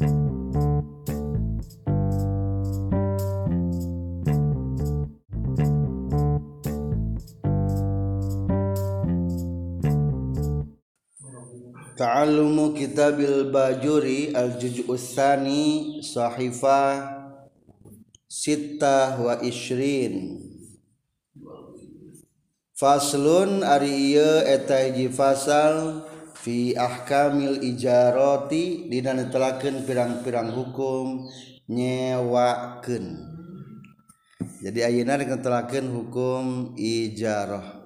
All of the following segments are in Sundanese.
Ta'allumu kitabil bajuri al-juz'usani sahifah sittah wa ishrin. Faslun ari ieu eta hiji fasal fi ahkamil ijaroti dina netelakeun pirang-pirang hukum nyewakeun. Jadi ayeuna netelakeun hukum ijarah.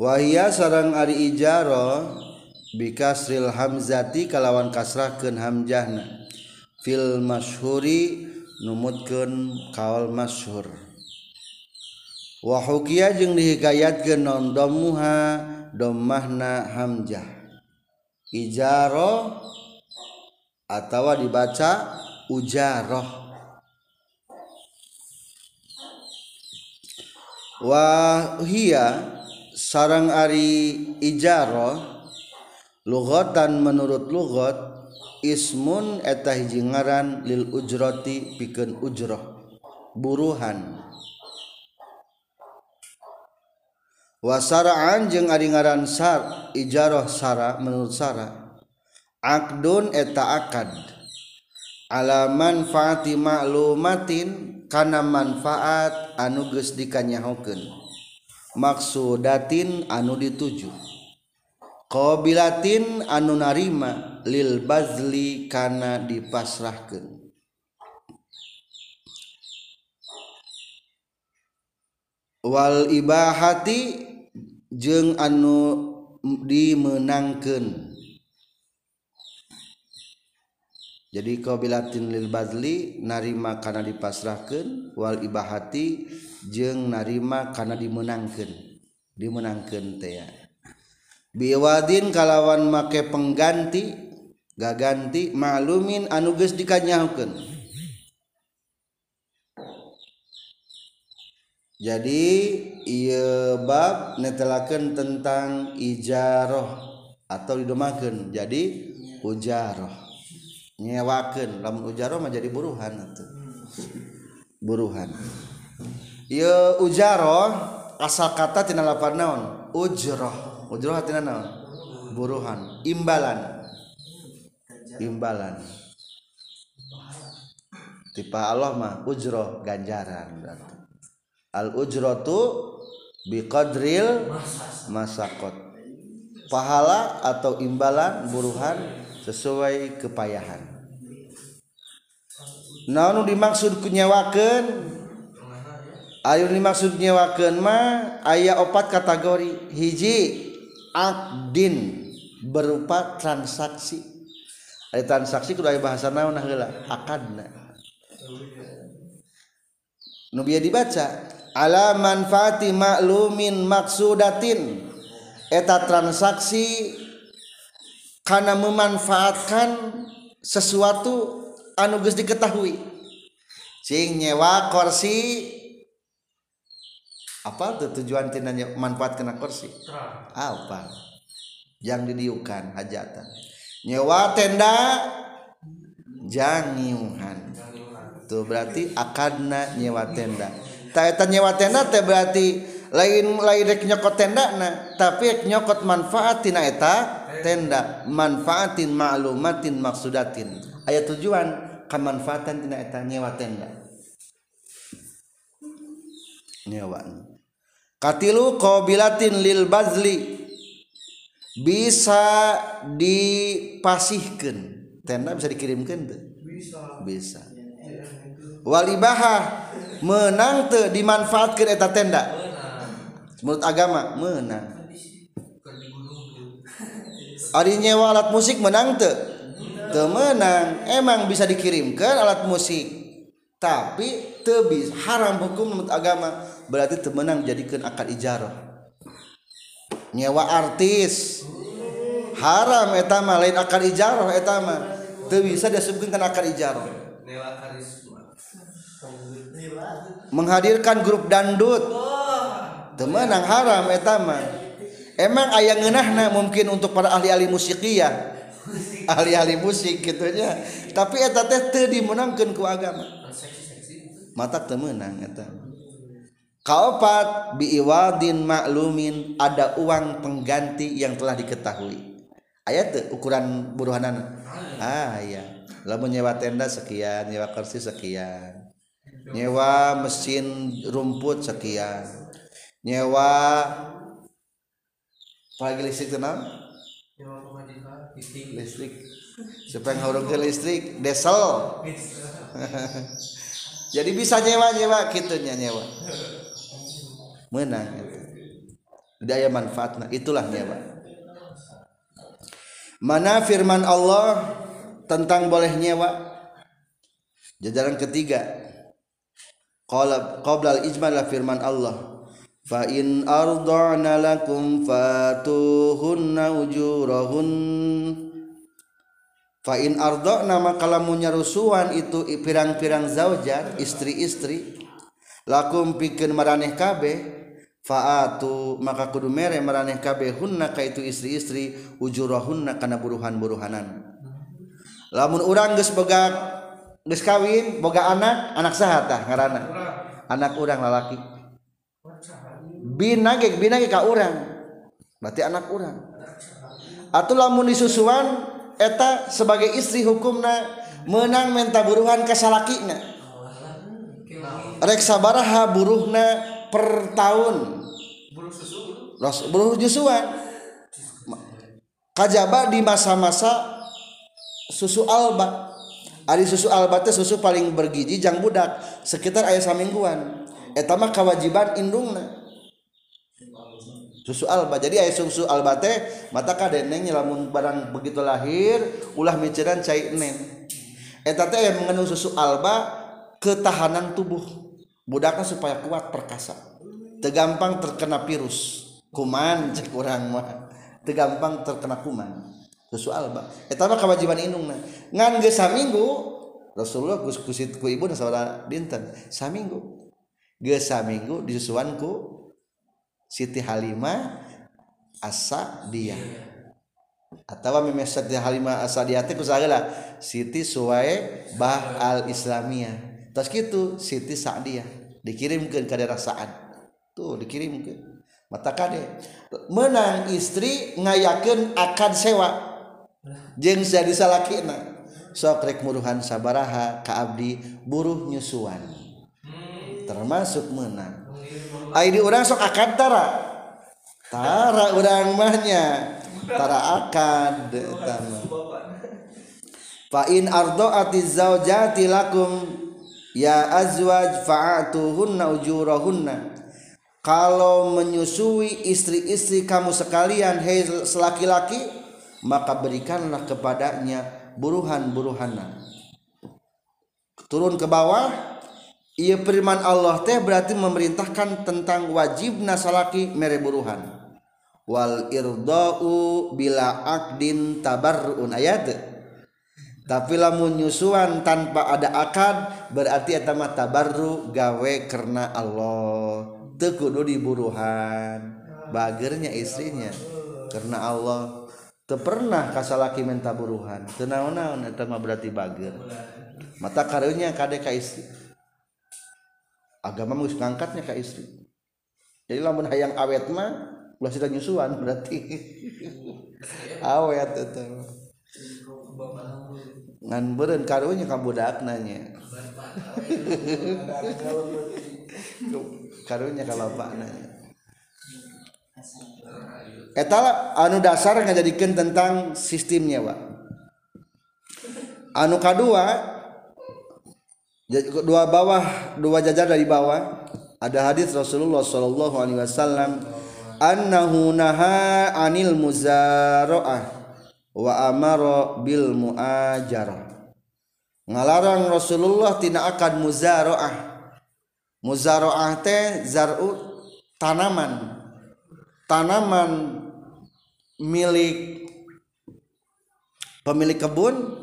Wahia sarang ari ijarah bikasril hamzati kalawan kasrahkeun hamzahna. Fil masyhuri numutkeun kaul masyhur. wahukia jeung dihikayatkeun non dommuha dommahna hamzah. Ijaro atau dibaca ujaroh. Wahia sarang ari ijaro lugotan menurut lugot ismun eta hiji ngaran lil ujroti pikeun ujroh buruhan. wasaraan jeung aringaran sar ijaroh sara menurut sara. Akdun eta akad. Ala manfaati ma'lumatin kana manfaat anu geus dikanyahokeun. Maksudatin anu dituju. Qabilatin anu narima lil bazli kana dipasrahkeun. Wal ibahati jeung anu dimenangkan jadi qabilatin lil badli narima kana dipasrahkan wal ibahati jeung narima kana dimenangkan dimenangkan teh biwadin kalawan make pengganti gaganti maklumin anuges dikanyahukeun. jadi ia bab netelakeun tentang ijaroh atau didomakan jadi ujaroh. Nyewakan lamun ujaroh mah jadi buruhan atuh. Buruhan. Ieu ujaroh asal kata tina lapan naon? Ujroh. Ujroh tina naon? Buruhan. Imbalan. Imbalan. Tipe Allah mah ujroh ganjaran berarti. al ujratu biqadril masakot. Pahala atau imbalan buruhan sesuai kepayahan. Naon dimaksud kunyawakeun ayo dimaksud nyewakeun mah aya opat kategori. Hiji akdin berupa transaksi. Ada transaksi kudu aya bahasa naon heula akadna. Nu dibaca. Ala manfaati maklumin maksudatin. Eta transaksi karena memanfaatkan sesuatu anu geus diketahui. Cing nyewa kursi apa tuh tujuan tinanya manfaat kena kursi apa? Yang didiukan hajatan. Nyewa tenda jangiuhan. Tuh berarti akadna nyewa tenda tak nyewa tenda teh berarti lain lain rek nyokot tenda na tapi nyokot manfaat tina eta tenda manfaatin maklumatin maksudatin. Ayat tujuan kemanfaatan tina eta nyewa tenda. Nyewa katilu qabilatin lil bazli. Bisa dipasihkan tenda bisa dikirimkan tuh bisa. Bisa. Walibaha menang tuh dimanfaatkan eta tenda? Menurut agama menang. Ari nyewa alat musik menang tuh tuh menang. Emang bisa dikirimkan alat musik. Tapi tebis haram hukum menurut agama. Berarti temenang jadikan akad ijarah. Nyewa artis. Haram etama lain akad ijarah etama teu bisa disebutkan akad ijarah menghadirkan grup dandut temenang haram etama emang ayah ngenahna mungkin untuk para ahli-ahli musikiyah? Ahli-ahli musik gitunya tapi eta teh teu dimenangkeun ku agama. Mata teu meunang eta kaopat biiwadin maklumin ada uang pengganti yang telah diketahui. Ayat tuh ukuran buruhanan ah iya. Lamun nyewa tenda sekian nyewa kursi sekian nyewa mesin rumput sekian. Nyewa pagi listrik tenang listrik. Supaya ngurung ke listrik desel. Jadi bisa nyewa nyewa gitunya nyewa. Menang. Daya manfaatnya itulah nyewa. Mana firman Allah tentang boleh nyewa? Jajaran ketiga qala qabla al-ijmal firman Allah. Fa in arda'na lakum fatuhunna ujurahun. Fa in arda'na maka lamun nyarusuan itu pirang-pirang zaujan istri-istri lakum pikeun maraneh kabeh faatu maka kudu mere maraneh kabeh hunna ka itu istri-istri ujurahunna kana buruhan-buruhanan. Lamun urang geus boga geus kawin boga anak anak saha tah ngaranna anak urang lalaki. Bina ge bina ge ka urang. Berarti anak urang. Atuh lamun disusuan eta sebagai istri hukumna menang menta buruhan ka salakina. Rek sabaraha buruhna per tahun. Buruh nyusuan kajaba di masa-masa susu alba Ari susu alba teh susu paling bergizi jang budak sekitar ayat samingguan. Eta mah kewajiban indungna. Susu alba jadi ayat susu alba teh mata kadeneng lamun barang begitu lahir ulah miceran cai neng eta teh yang mengandung susu alba ketahanan tubuh. Budaknya supaya kuat perkasa. Tegampang terkena virus. Kuman cek kurang mah. Tegampang terkena kuman soal mah eh, kewajiban indungna ngan geus saminggu Rasulullah geus kusit ku ibu saudara dinten saminggu. Geus saminggu disusuan ku Siti Halimah asa dia. Atau memang Siti Halimah asa dia teh kusagala Siti Suwae Bah Al Islamiyah tos gitu Siti Sa'diyah. Dikirimkan ke daerah Sa'ad. Tuh dikirimkan. Mata kade. Menang istri ngayakeun akan sewa. Jeung jadi salakina sok rek muruhan sabaraha ka abdi buruh nyusuan termasuk menang. Ai di sok akad tara? Tara urang mahnya tara akad tama fa in ardaati zaujati lakum ya azwaj fa'atuhunna ujurahunna. Kalau menyusui istri-istri kamu sekalian hei selaki-laki maka berikanlah kepadanya buruhan-buruhanan turun ke bawah ia firman Allah teh berarti memerintahkan tentang wajib nasalaki mere buruhan. Wal irdau bila akdin tabarruun ayat. Tapi lamun nyusuan tanpa ada akad berarti eta mah tabarru gawe karena Allah. Teu kudu diburuhan. Bagernya istrinya. Karena Allah pernah kasalaki minta buruhan? Teu naon-naon eta mah berarti bager. Mata karunya kade ka istri. Agama geus ngangkatnya ka istri. Jadi lamun hayang awet mah ulah sida nyusuan berarti. Awet eta ngan beren karunya kabudak nanya karunya kalau pak nanya Etala anu dasar ngajadikan tentang sistemnya pak. Anu kedua dua bawah dua jajar dari bawah ada hadis Rasulullah Shallallahu Alaihi Wasallam annahu naha anil muzaroah wa amara bil muajarah. Ngalarang Rasulullah tina akan muzaroah muzaroah teh zar'u tanaman tanaman milik pemilik kebun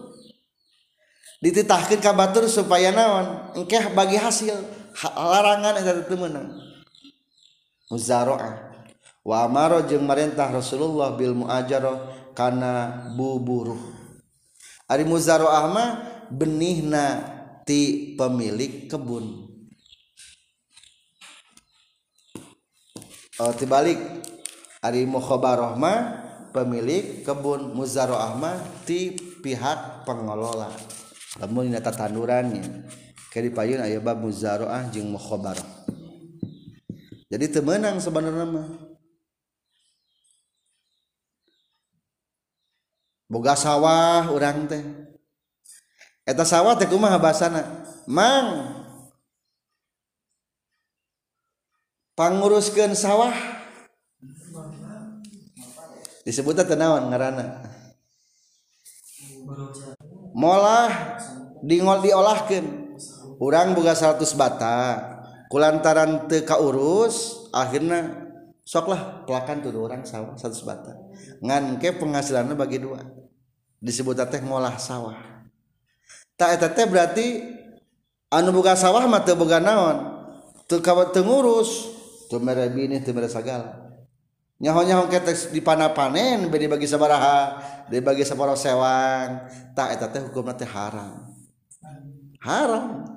dititahkan ke batur supaya naon? Engkeh bagi hasil larangan eta teu meunang. Muzaraah wa amara jeung marentah Rasulullah bil muajarah kana buburuh. Ari muzaraah mah benihna ti pemilik kebun. Oh, tibalik. Ari mukhobarohma pemilik kebun muzaro ahmad ti pihak pengelola. Lamun dina tatanurannya kari payun aya bab muzaroah jeung mukhobaroh jadi temenang sebenarnya mah. Boga sawah urang teh. Eta sawah teh kumaha basana mang panguruskeun sawah. disebutnya tenawan ngarana. Molah dingol diolahkan orang buka 100 bata. Kulantaran teka urus akhirnya soklah pelakan tuh orang sawah 100 bata. Ngan ke penghasilannya bagi dua. Disebut teh ngolah sawah. Tak teh berarti anu buka sawah mata buka naon? Teu tengurus tuh mere bini tuh mere segala nyaho-nyaho ketek di panen bedi bagi sabaraha dibagi saparo sewang. Tak eta teh hukumna teh haram. Haram.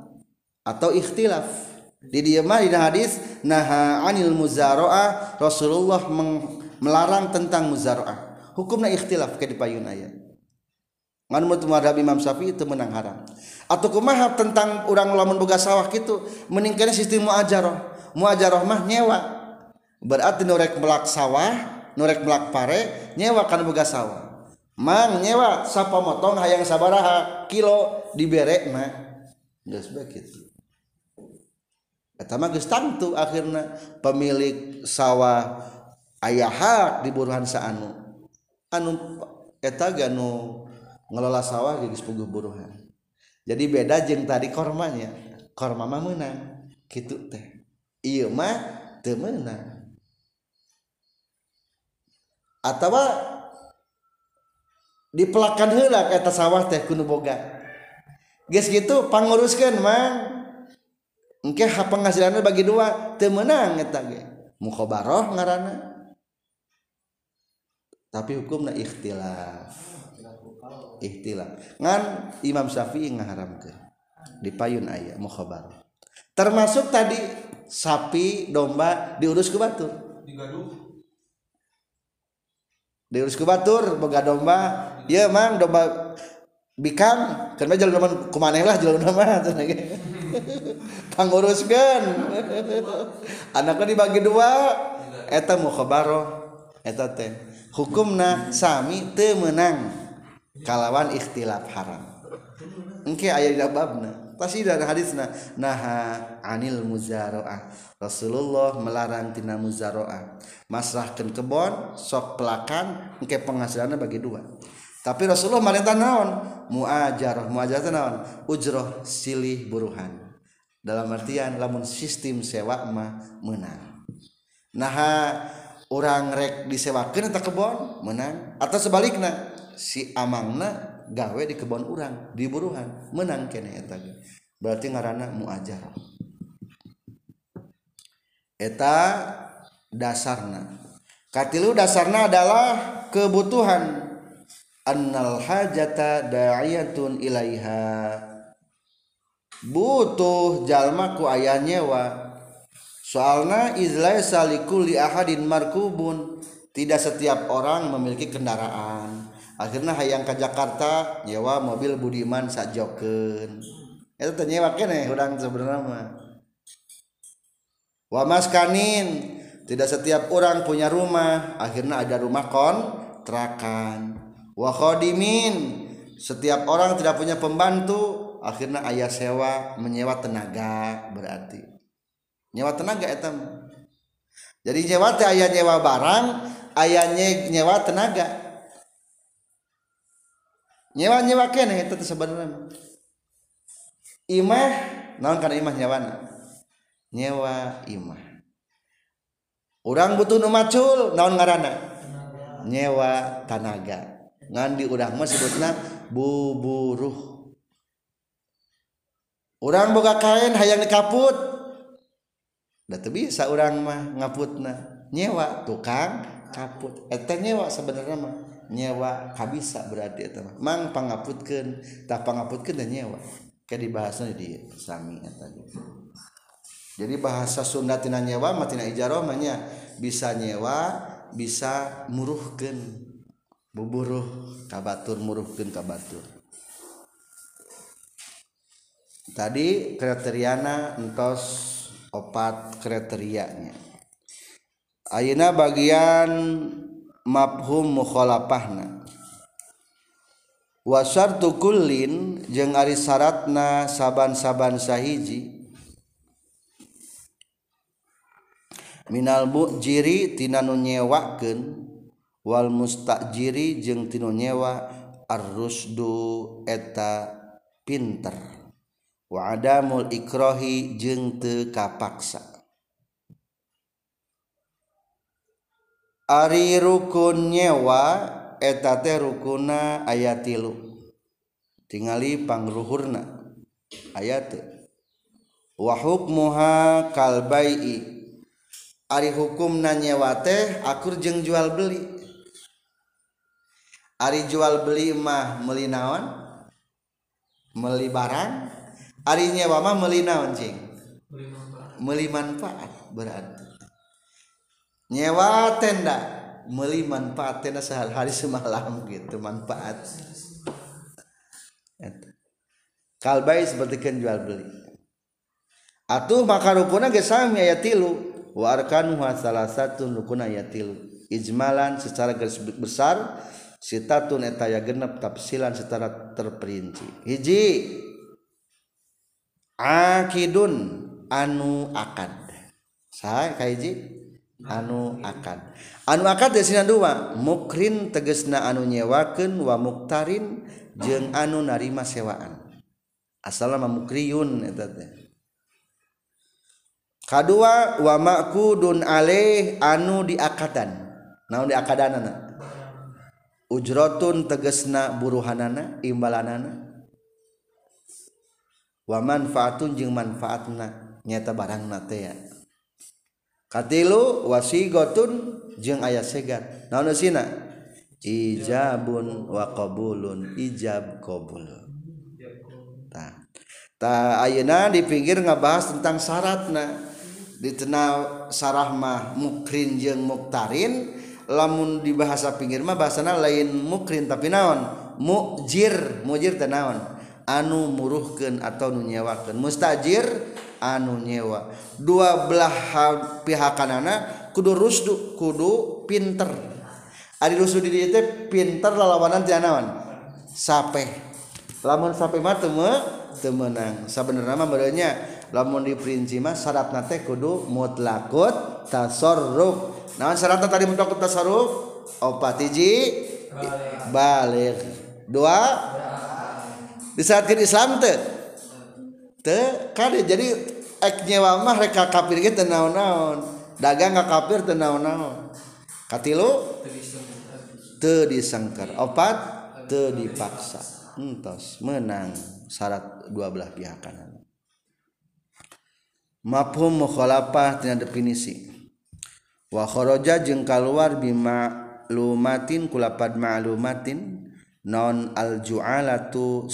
Atau ikhtilaf. Di dieu mah dina hadis naha anil muzaraah Rasulullah melarang tentang muzaraah hukumna ikhtilaf ke di payun aya ngan mutu madhab Imam Syafi'i itu menang haram. Atau kumaha tentang urang lamun boga sawah kitu mending sistem muajarah. Muajarah mah nyewa berarti nurek belak sawah nurek belak pare nyewa kan boga sawah. Mang nyewa sapa motong hayang sabaraha kilo diberek mah. Geus begitu. Eta mah geus tangtu akhirna pemilik sawah aya hak di buruhan saanu anu. Eta ganu ngelola sawah geus puguh buruhan. Jadi beda jeung tadi kormanya. Korma mah menang. Gitu teh. Iya mah teu meunang atau dipelakan hela eta sawah teh kuno boga. Guys gitu panguruskeun mang. Engke penghasilannya bagi dua teu meunang eta ge. Mukhabarah ngarana tapi hukumna ikhtilaf. Ikhtilaf. Ngan Imam Syafi'i ngaharamkeun. Di payun aya mukhabarah termasuk tadi sapi domba diurus ke batur digaduh diurus ke batur boga domba. Ieu mang domba bikan karena jalan domba kumaneh lah jalur nama panguruskeun. Anaknya dibagi dua. Eta mukhabaro eta teh hukumna sami teu menang kalawan ikhtilaf haram. Engke aya di babna. pasti ada hadisna naha anil muzaroah. Rasulullah melarang tina muzaroah. Masrahkan kebon sok pelakan engke penghasilannya bagi dua. Tapi Rasulullah merintah naon? Muajarah muajarah naon? Ujroh silih buruhan. Dalam artian lamun sistem sewa mah menang. Naha orang rek disewakan atau kebon menang. Atau sebaliknya si amangna gawe di kebun orang di buruhan menang kene eta berarti ngaranna muajar. Eta dasarna. Katilu dasarna adalah kebutuhan. Annal hajata da'iyatun ilaiha. Butuh jalma ku aya nyewa. Soalna izlaisa likulli ahadin markubun. Tidak setiap orang memiliki kendaraan akhirnya hayang ke Jakarta nyewa mobil Budiman sajoken itu nyewa kene udang sebenarnya wa maskanin tidak setiap orang punya rumah. Akhirnya ada rumah kontrakan. Wa khodimin setiap orang tidak punya pembantu akhirnya ayah sewa menyewa tenaga berarti. Nyewa tenaga etam jadi nyewa teh ayah nyewa barang ayah nyewa tenaga nyewa nyewa kene itu sebenarnya. Imah naon karena imah nyewa nyewa imah. Orang butuh nu macul naon ngaranna? Nyewa tanaga. Ngan di urang mah sebutna buburuh orang boga kain hayang dikaput da teu bisa urang mah ngaputna. Nyewa tukang kaput. Eta nyewa sebenarnya mah. Nyewa ka bisa berarti itu mang pangaputkeun tak pangaputkeun dan nyewa. Kayak dibahasnya di sami tadi jadi bahasa Sunda tina nyewa matina ijarah manya bisa nyewa bisa muruhkeun buburuh kabatur muruhkeun kabatur. Tadi kriteriana entos opat kriterianya. Ayeuna bagian mafhum mukholapahna wasartu kullin jeung ari syaratna saban-saban sahiji. Minal mujiri tina nu nyewakeun. Wal mustajiri jeung tinu nyewa. Arrusdu eta pinter. Wa adamul ikrahi jeung teu kapaksa. Ari rukun nyewa eta teh rukuna aya tilu. Tingali pangruhurna ayat wa hukmuha kal bai'i. Ari hukumna nyewa teh akur jeung jual beli. Ari jual beli mah meuli naon? Meuli barang. Ari nyewa mah meuli naon cing meuli manfaat. Berarti nyewa tenda meli manfaat tenda sehari semalam gitu manfaat. Kalbai seperti kan jual beli. Atuh maka rukuna ge sami aya tilu wa arkanuha salah satu rukuna aya tilu ijmalan secara garis besar sitatun eta ya genep tafsilan secara terperinci. Hiji. Akidun anu akad. Saha kahiji anu akad. Anu akad desina dua mukrin tegesna anu nyewaken wa muktarin jeung anu narima sewaan. Asal nama mukriyun eta teh. Kadua wa maqudun alaih anu diakadan. Naon diakadanana? Ujratun tegesna buruhanana imbalanana. Wa manfaatun jeung manfaatna nyata barang teh ya. katilu wasigotun jeung aya segat naon sina? Ijabun wa qabulun ijab qabul. Tah ta ayeuna di pinggir ngabahas tentang syaratna. Di tena sarah mah mukrin jeung muktarin lamun di bahasa pinggir mah bahasana lain mukrin tapi naon? Mujir mujir teh naon? Anu muruhkeun atau nu nyewakeun. Mustajir anu nyewa. Dua belah pihak kanana kudu rusdu kudu pinter. Ari rusdu di itu pinter lalawanan janawan sape lamun sape mah teme temenang. Sabenerna mah merenya lamun di mah syaratna teh kudu mutlakut tasarruf. Naon syaratna tadi mutlakut tasarruf? Opat hiji balik. dua? Disyaratkan Islam teh teu kade jadi ek nyewa mah reka kafir ge teu naon-naon. Dagang ka kafir teu naon-naon. Katilu teu disangkar opat? Teu dipaksa. Entos menang syarat dua belah pihak kanan. Mafhum mukhalafah tina definisi. Wa kharaja jeung kaluar bima lumatin kulapad ma'lumatin non al ju'alatu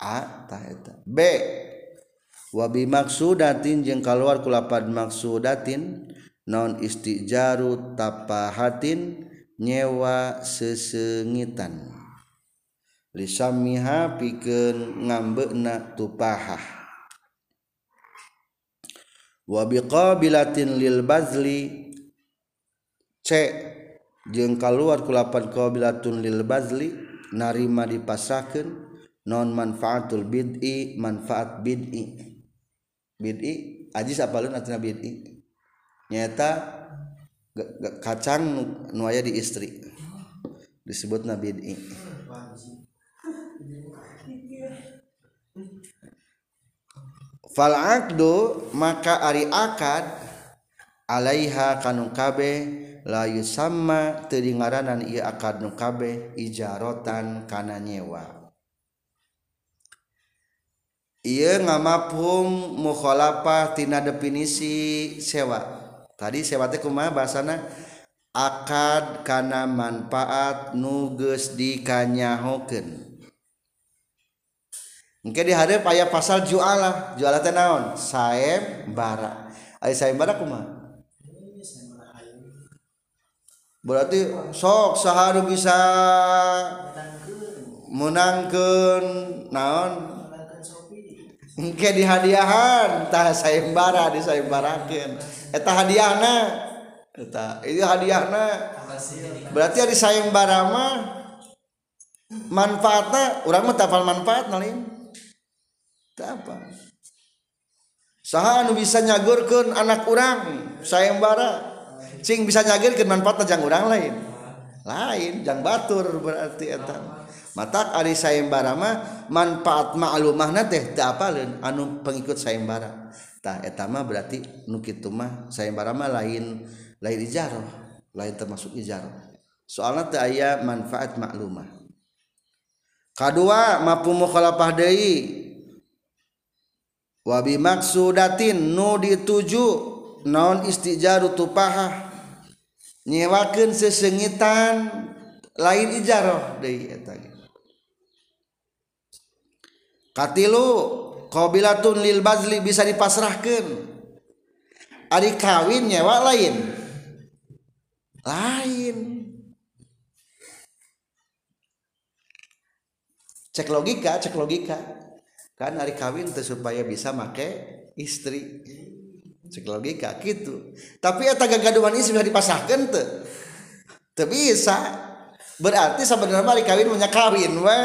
ataheta B wabi maksudatin jeung keluar kulapan maksudatin non istijaru tapahatin nyewa sesengitan. Lisamiha pikeun ngambekna tupahah. Wabi qabilatin lil bazli C jeung keluar kulapan qabilatun lil bazli narima dipasakeun non manfaatul bid'i manfaat bid'i. Bid'i aji sapalun atina bid'i? Nyata kacang nu aya di istri. Disebutna bid'i. Fal maka ari akad alaiha kanu kabe la yusamma teu ngaranan ieu akad nu kabe ijarotan kana nyewa Iya ngamafhum mukhalafah tina definisi sewa. Tadi sewa teh kumaha bahasana? Akad kana manfaat nu geus dikanyahokeun. Engke di hareup aya pasal jualah. Jualah teh naon? Saembara. Ai saembara kumaha? Berarti sok saharu bisa menangkan naon Engke dihadiahan tah sayembara disayembarakeun. Eta eh, hadiahna eh, eta itu hadiahna. Berarti ari sayembara mah manfaatna urang mah tafal manfaat nalin. Teu apa. Saha anu bisa nyagurkeun anak urang sayembara. Cing bisa nyagurkeun manfaatna jang urang lain. Lain jang batur berarti eta. mata Ari sayembarama manfaat ma'lumahna teh teu apaleun anu pengikut eta mah berarti nu kitu mah sayembara sayembarama lain lain ijaroh lain termasuk ijaroh soalnya teh aya manfaat maklumah Kadua mapu mukhalafah deui. Wabi maksudatin nu dituju naon istijaru tupahah. Nyewakeun sesengitan lain ijaroh deui eta katilu qabilatun lil bazli bisa dipasrahkan ari kawin nyewa lain. Lain. Cek logika cek logika. Kan ari kawin teh supaya bisa make istri. Cek logika gitu. Tapi eta gagaduhan istri sudah dipasahkan tuh teu bisa. Berarti sebenarnya ari kawin punya kawin we.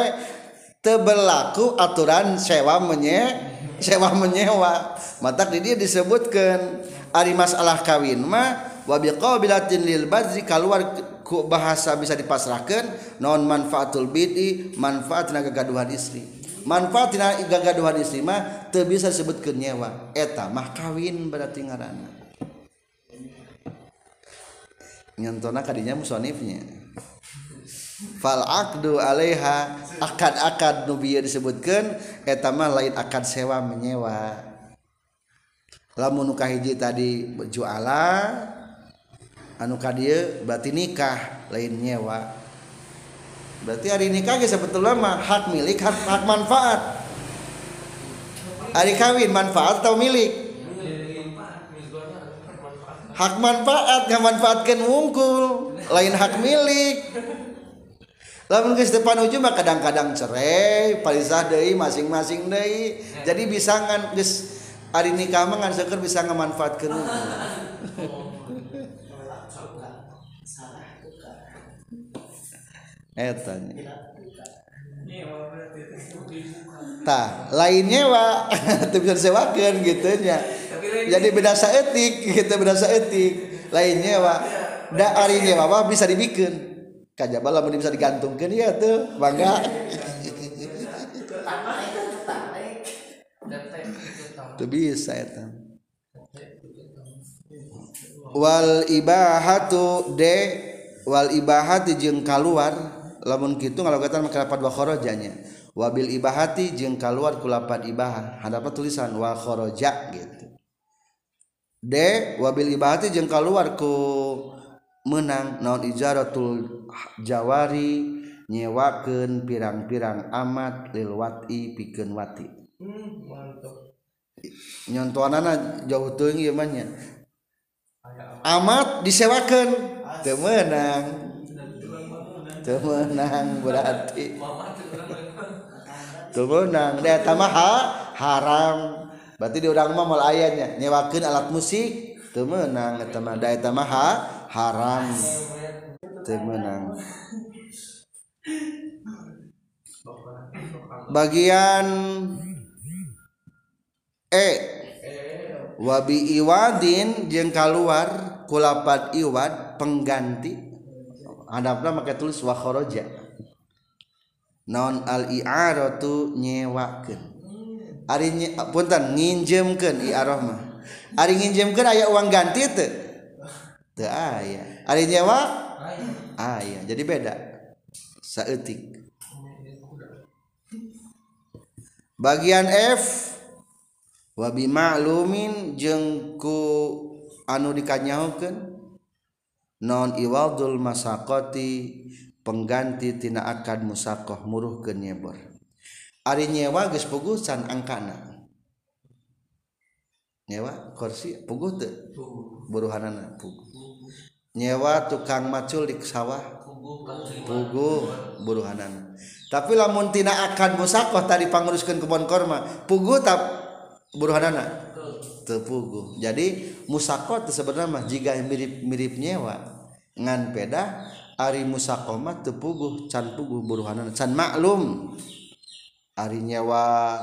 Tebelaku aturan sewa menye sewa menyewa. Mata di dia disebutkan ari masalah kawin mah wa biqabilatin lil badri keluar ku bahasa bisa dipasrahkan non manfaatul bid'i manfaat tina gagaduhan istri. Manfaat tina gagaduhan istri mah teu bisa disebutkeun nyewa. Eta mah kawin berarti ngaranna. Nyontona kadinya musonifnya fal akdu alaiha. Akad-akad nubiya disebutkan etama lain akad sewa menyewa. Lamun nuka hiji tadi juala anu kadieu berarti nikah lain nyewa. Berarti hari nikah ge sebetulnya mah hak milik hak, hak manfaat. Hari kawin manfaat atau milik? Hak manfaat nggak manfaatkan wungkul lain hak milik lamun geus depan ujung mah kadang-kadang cerai palisah deui masing-masing deui. Jadi bisa ngan geus ari nikah mah ngan seukeur bisa ngamanfaatkeun eta tah lainnya wa teu bisa disewakeun gitu nya. Jadi beda saetik gitu beda saetik lainnya wa da ari nyewa bisa dibikin kajabal lamun bisa digantungkan. Ya tuh. Bangga. Tuh bisa itu wal ibahatu de. Wal ibahati jeung kaluar. Lamun kitu ngalogatan make lapat wa kharajanya wabil ibahati jeung kaluar ku lapat ibahah hadapa tulisan? Wa kharaja gitu. De wabil ibahati jeung kaluar ku menang non ijaratul Jawari nyewaken pirang-pirang amat lilwati pikeun wati. Hmm, nyontoanana jauh teuing ieu mah amat disewakeun. Teu meunang teu meunang berarti. Teu meunang da eta mah haram. Berarti di urang mah moal aya nyewakeun alat musik teu meunang eta mah. Da eta mah haram. Temenang bagian e. Wabi iwadin jeng keluar kulapat iwad pengganti. Adapna make tulis wa kharaja non al i'aratu nyewakeun. Ari punten nginjemkeun i'arah mah. Ari nginjemkeun aya uang ganti teu teu aya. Ari nyewa aya. Jadi beda. Saeutik. Bagian F wabi ma'lumin jeung ku anu dikanyahokeun non iwadul masakoti pengganti tina akad musakoh muruh ke nyebor ari nyewa geus pugusan angkana. Nyewa kursi puguh teu. Buruhanana puguh. Nyewa tukang macul di sawah. Puguh buruhanana tapi lamun tina akan musakoh tadi panguruskeun kebon korma puguh tak buruhanana? Tepuguh jadi musakoh sebenarnya mah jika mirip-mirip nyewa ngan peda ari musakomah tepuguh can puguh buruhanana. Can maklum ari nyewa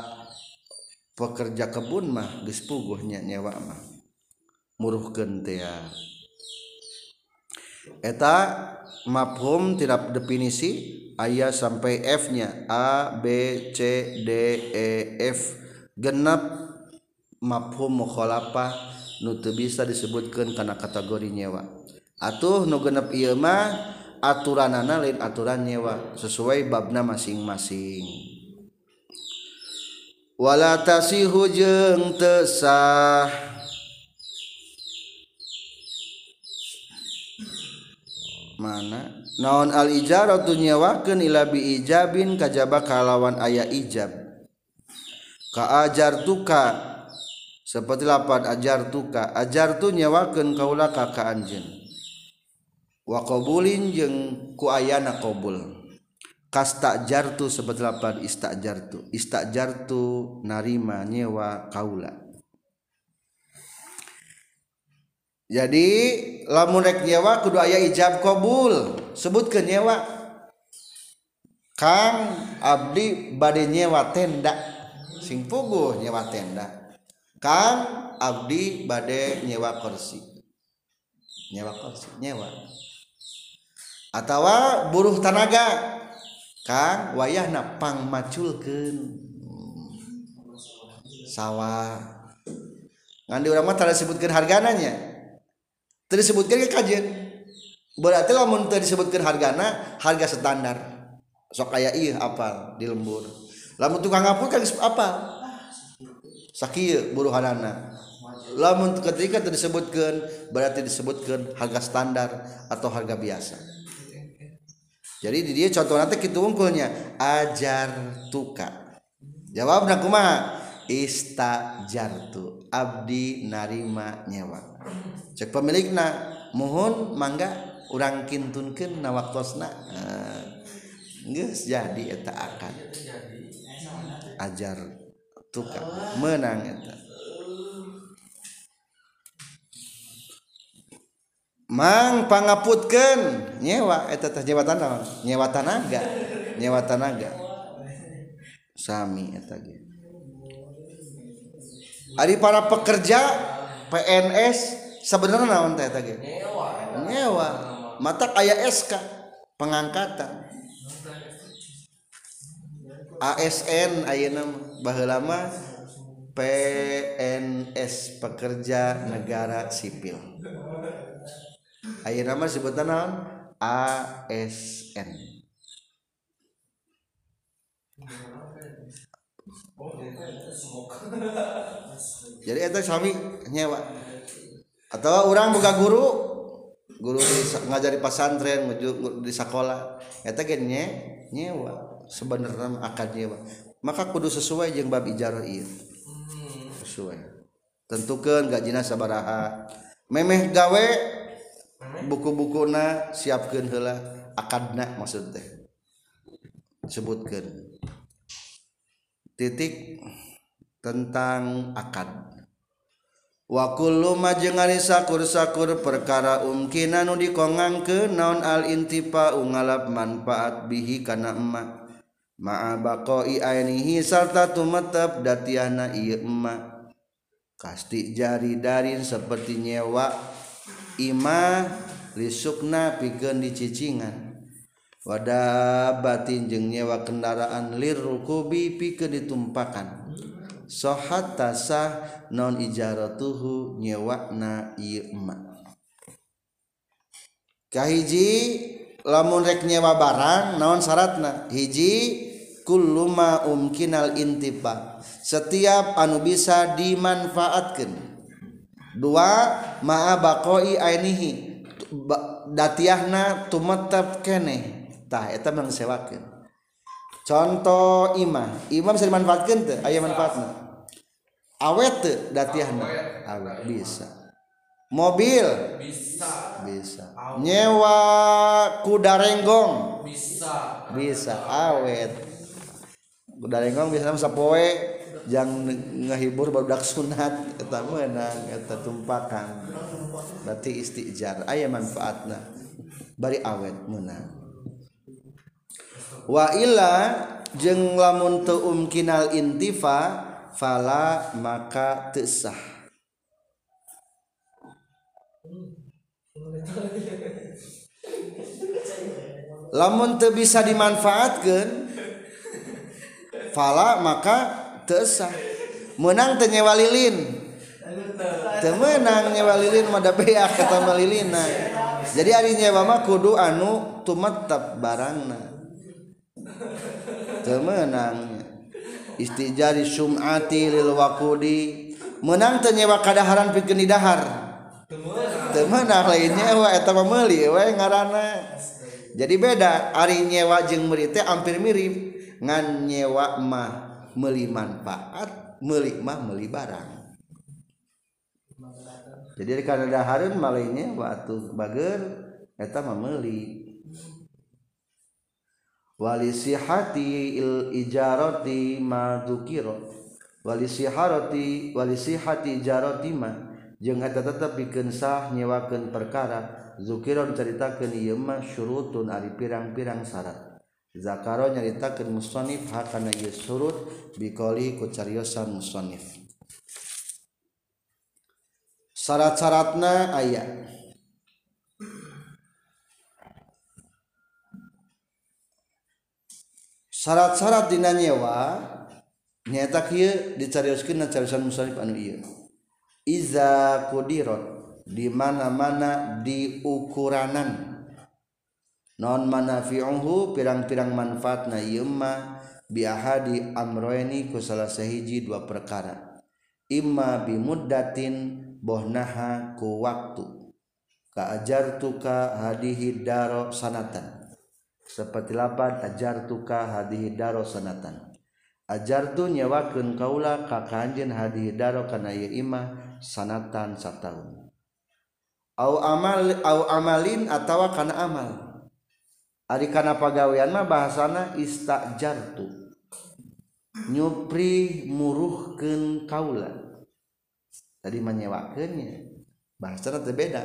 pekerja kebun mah geus puguhnya nyewa mah. Muruhkeun teh ya eta mafhum tidak definisi ayah sampai F nya. A B C D E F. Genap mafhum mukhalafah nu teu bisa disebutkan karena kategori nyewa. Atuh nu genep ieu mah aturanana lain aturan nyewa sesuai babna masing-masing. Wala tasihu jeung tesah mana? Naon al ijaratu nyawakeun ila bi ijabin kajaba kalawan aya ijab. Ka ajar tuka seperti lapan ajar tuka. Ajar tu nyawakeun kaula ka ka anjeun wa qabulin jeung ku ayana qabul. Kastajartu seperti lapan istajartu istajartu narima nyewa kaula. jadi lamun rek nyewa kudu aya ijab kabul. Sebut ke nyewa. Kang Abdi badai nyewa tenda. Sing puguh nyewa tenda. Kang Abdi badai nyewa kursi. Nyewa kursi nyewa. Atau buruh tenaga Kang wayahna pangmaculkeun hmm. sawah. Ngan di urang mah tara disebutkeun hargananya. Disebutkeun ke kajeun berarti lamun teu disebutkeun hargana harga standar. Sok aya ieu apal di lembur. Lamun tukang ngapur kan apal. Sakit buruhanana. Lamun ketika disebutkan berarti disebutkan harga standar atau harga biasa. Jadi di dia contoh nanti kita unggulnya ajar tuka. Jawab kumaha? Istajartu abdi narima nyewa cek pemilikna. Mohon mangga urang kintunkeun na waktosna eh, geus jadi eta akan ajar tukang menang eta. Mang pangaputkeun nyewa. Eta teh nyewa tanah nyewa tanaga. Nyewa tanaga. Sami eta ge. Ari para pekerja PNS sebenarnya naon teh eta ge? Nyewa mata aya SK pengangkatan. ASN ayeuna baheula mah PNS pekerja negara sipil. Ayeuna mah sebutan naon? ASN jadi itu sami nyewa atau orang buka guru guru di, ngajari pasantren di sekolah eta ge nye, nyewa sebenarnya akan nyewa. Maka kudu sesuai jeung bab ijarah ieu. Sesuai. Tentukan gajina sabaraha. Memeh gawe buku-bukuna siapkeun heula akadna maksud teh. Sebutkan titik tentang akad. Wakulu jengari sakur-sakur perkara umkinan nu dikongang ke naon al-intipa ungalap manfaat bihi kana emak. Ma baqai ainihi sarta tumetep datiana ieu emak. Kasti jari darin seperti nyewa ima lisukna pikeun dicicingan. Wada batin jeung nyewa kendaraan lir rukubi pikeun ditumpakan. sohat tasah non ijaratuhu nyewakna ieu emak. Kahiji lamun rek nyewa barang naon syaratna? Hiji kulluma umkinal intiba setiap anu bisa dimanfaatkan dua ma'a baqoi ainihi. Datiahna tumetep keneh. Tah eta mangsewakeun contoh imah. Imah bisa dimanfaatkan teh? Aya manfaatna? Awet datiahna? Awet. Bisa. Mobil? Bisa. Bisa. Nyewa kuda renggong? Bisa. Bisa. Awet. Kuda renggong bisa sapoe. Jang ngehibur barudak sunat. Eta menang eta tumpakan. Berarti istijar. Aya manfaatna. Bari awet menang wa illa jeung lamun teu umkinal intifa fala maka tesah lamun teu bisa dimanfaatkan fala maka tesah menang teu nyewa lilin. Teu meunang nyewa lilin mada beak kata malilina jadi ari nyewa mah kudu anu tumetep barangna. Teu meunang. istijari sumati lil wakudi menang tenyewa kadaharan pikeun di dahar. Temenang lain nyewa eta mah meuli we ngaranna. Jadi beda ari nyewa jeung meuli teh hampir mirip. Ngan nyewa mah meuli manfaat meuli mah meuli barang. Jadi kana dahareun mah lain nyewa atuh bager eta mah meuli. wali sihati il ijarati ma dzukira wali siharati wali sihati ijarati ma. Jeung eta tetep pikeun sah nyewakeun perkara zukiron caritakeun ieu mah syurutun ari pirang-pirang syarat. Zakaro nyaritakeun musannif hakana ieu surut biqali ku cariosan musannif syarat-syaratna ayat syarat-syarat dina nyewa nyata kieu dicarioskeun cariosan musannif anu ieu. Iza qudirat di mana-mana di ukuranan non manafi'uhu pirang-pirang manfaatna ieu mah bi ahadi amroeni ku salah dua perkara. Imma bi muddatin bohnaha ku waktu. Ka ajartuka hadihi daro sanatan seperti lapan ajar tuka hadihi daro sanatan. Ajar tu nyewakeun kaula ka kanjeun hadihi daro kana ieu imah sanatan satahun au amal au amalin atawa kana amal. Ari kana pagawean mah bahasana istajartu nyupri muruhkeun kaula. Tadi menyewakeunnya bahasana teh beda.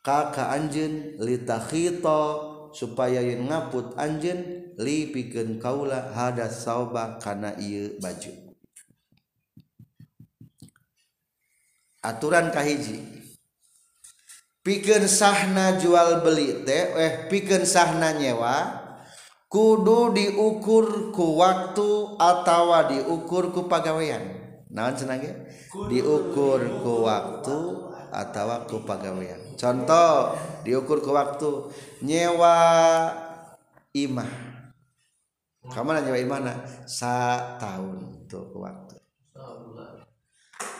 Ka ka anjeun litakhita supaya yen ngaput anjeun li pikeun kaula hada sauba kana ieu baju. Aturan kahiji. Pikeun sahna jual beli teh eh pikeun sahna nyewa kudu diukur ku waktu atawa diukur ku pagawean. Naon cenah diukur ku waktu atawa ku pagawean contoh diukur ke waktu. Nyewa imah. Kamu nyewa imah nah sa tahun tuh ke waktu.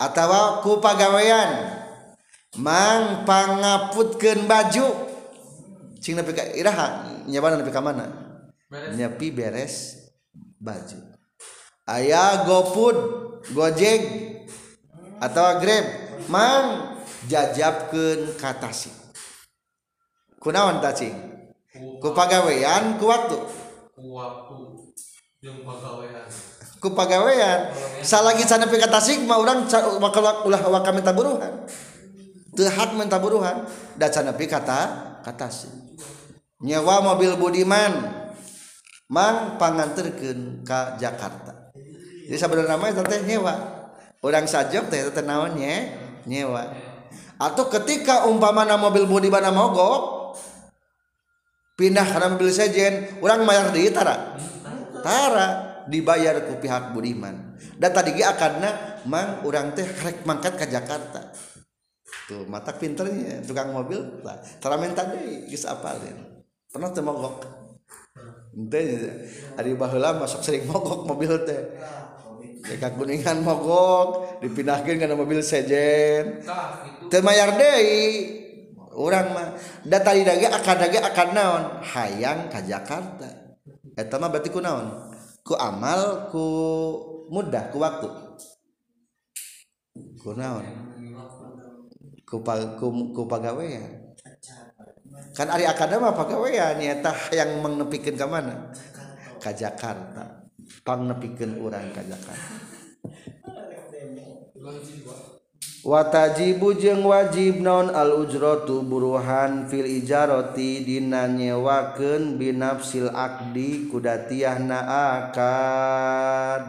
Atau ku pagawean mang pangaputkeun baju. Cing nepi ka iraha? Nyawa nepi ka mana? Nyepi beres baju. Aya gopud gojek atau grab. Mang jajabkeun ka tasik. Kunaon tacing ku pagawean ku waktu. Ku waktu. Jeung pagawean. Ku pagawean. Salagi sana pika tasik mah urang wakal ulah waka minta buruhan. Teu hak minta buruhan. Da sana pika kata ka tasik. Nyewa mobil budiman. Mang panganterkeun ka Jakarta. Jadi sabenerna mah teh nyewa. Orang sajok teh teh naon nyewa. atau ketika umpamana mobil bodi bana mogok pindah karena mobil sejen orang bayar di tara? Tara dibayar ku pihak budiman. Dan tadi ge akarna mang orang teh rek mangkat ke Jakarta. Tuh mata pinternya tukang mobil. Lah tara minta deui geus apalin? Pernah teu mogok? Ente ari baheula masuk sering mogok mobil teh. Deka kuningan mogok dipindahkan kana mobil sejen. Temayar deh. Orang mah data di daga akan daga akan naon hayang ke Jakarta. Eta mah berarti ku naon? Ku amal ku mudah ku waktu. Ku naon? Ku pag ku, ku pagawean. Kan ari akadama pagawean nyata yang mengnepikeun ka mana? Ke Jakarta. pang nepikeun urang ka zakat watajibu jeung wajib non al ujratu buruhan fil ijarati dina nyewakeun binafsil akdi kudatiyahna akad.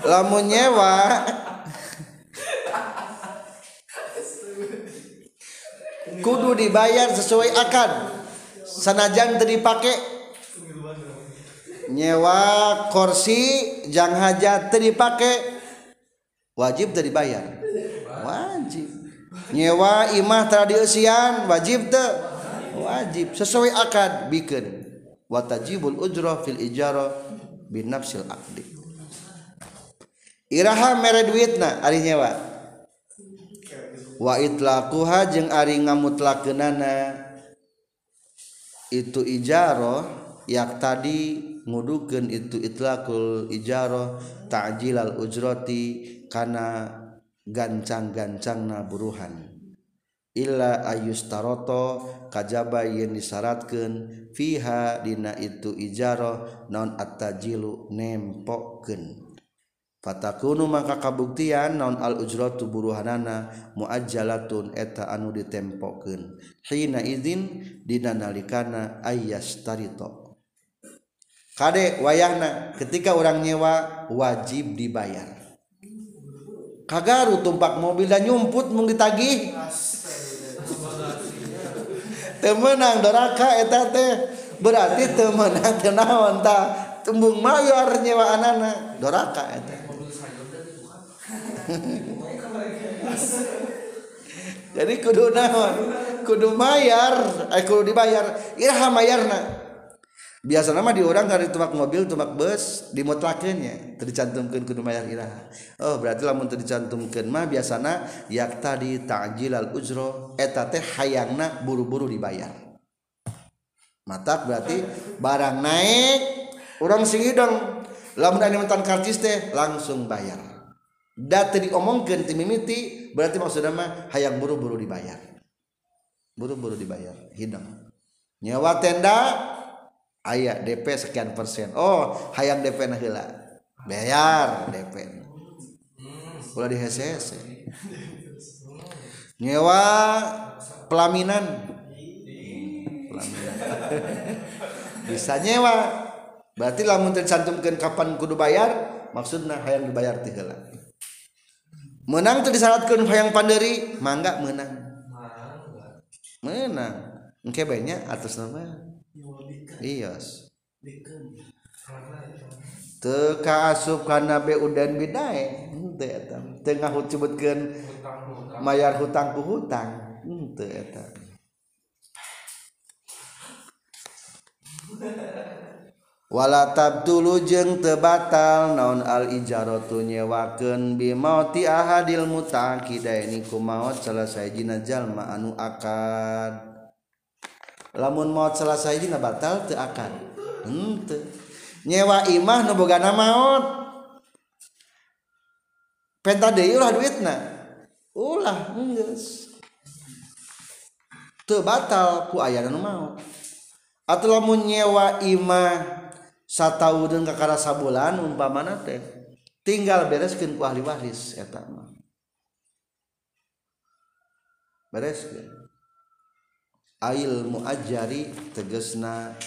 Lamun nyewa. Kudu dibayar sesuai akad. sanajan tadi pakai nyewa kursi jang hajat tadi pakai wajib tadi bayar wajib. Nyewa imah tradisian wajib te wajib. Sesuai akad bikin watajibul ujroh fil ijaro bin nafsil akdi iraha mere duitna ari nyewa? Wa itlaquha jeung ari ngamutlakeunana. itu ijaro yak tadi ngudukeun itu itlaqul ijaro ta'jilal ujrati kana gancang-gancangna buruhan. Illa ayustaroto kajaba yen disyaratkeun fiha dina itu ijaro non attajilu nempokeun. Fatakunu maka kabuktian naon al ujratu buruhanana muajjalatun eta anu ditempokeun. Hina izin dina nalikana ayyastarito. Kade wayahna ketika orang nyewa wajib dibayar. Kagaru tumpak mobil dan nyumput mung ditagih. Temenang doraka eta teh berarti temenang tenawan ta tembung mayor nyewa anana doraka eta. jadi kudu naon? Kudu mayar. Eh kudu dibayar. Iraha mayarna. Biasa nama di orang dari tumak mobil tumak bus dimutlakannya tercantumkan kudu mayar iraha. Oh berarti lamun tercantumkan mah biasana yak tadi ta'jil al ujro eta teh hayangna buru-buru dibayar. Mata berarti barang naik orang singidong lamun ada mantan karcis teh langsung bayar. data diomongkan ti mimiti berarti maksudnya mah hayang buru-buru dibayar. Buru-buru dibayar hidang. Nyawa tenda ayah DP sekian persen. Oh hayang DP nah heula. Bayar DP ulah di HCC nyawa pelaminan. Pelaminan. Bisa nyewa. Berarti lamun tercantumkan kapan kudu bayar maksudnya hayang dibayar ti heula. menang tuh disyaratkan hayang panderi mangga menang. Menang. Engke banyak atas nama. Iya teka asup karena be udan bidae henteu eta. Tengah hutibutkeun mayar hutang ku hutang. Henteu eta. wala tabdulu jeung teu batal naon al-ijaratu nyewakeun bi mauti ahadil mutaqidaini ku maut selesai jina jalma anu akad. Lamun maut selesai sajina batal teu akad. Hmm, Henteu nyewa imah nu bogana maut penta deui ulah duitna. Ulah geus teu batal ku aya nu maut atuh lamun nyewa imah sataudeng kakara sabulan umpamana teh tinggal bereskeun ku ahli waris eta mah. Bereskeun. Ail muajari tegesna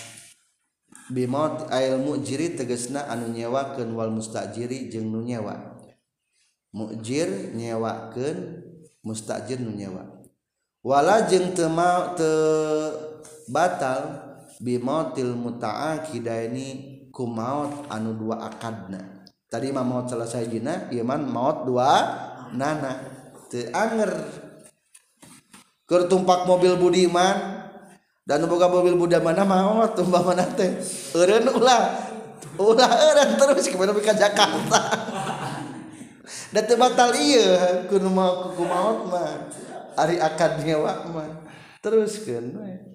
bimot ail mujiri tegesna anu nyewakeun wal mustajiri jeung nu nyewa. Mujir nyewakeun mustajir nu nyewa. Wala jeung teu te batal bimotil muta'aqidaini ku maut anu dua akadna. Tadi mah maut selesai jina iman maut dua nana. Teanger kertumpak mobil budiman dan boga mobil budak mana maut tumbah mana teh eureun ulah ulah eureun terus kemana ka Jakarta. Da teu batal ieu kudu mau ku maut mah ari akadnya wa mah. Teruskeun we.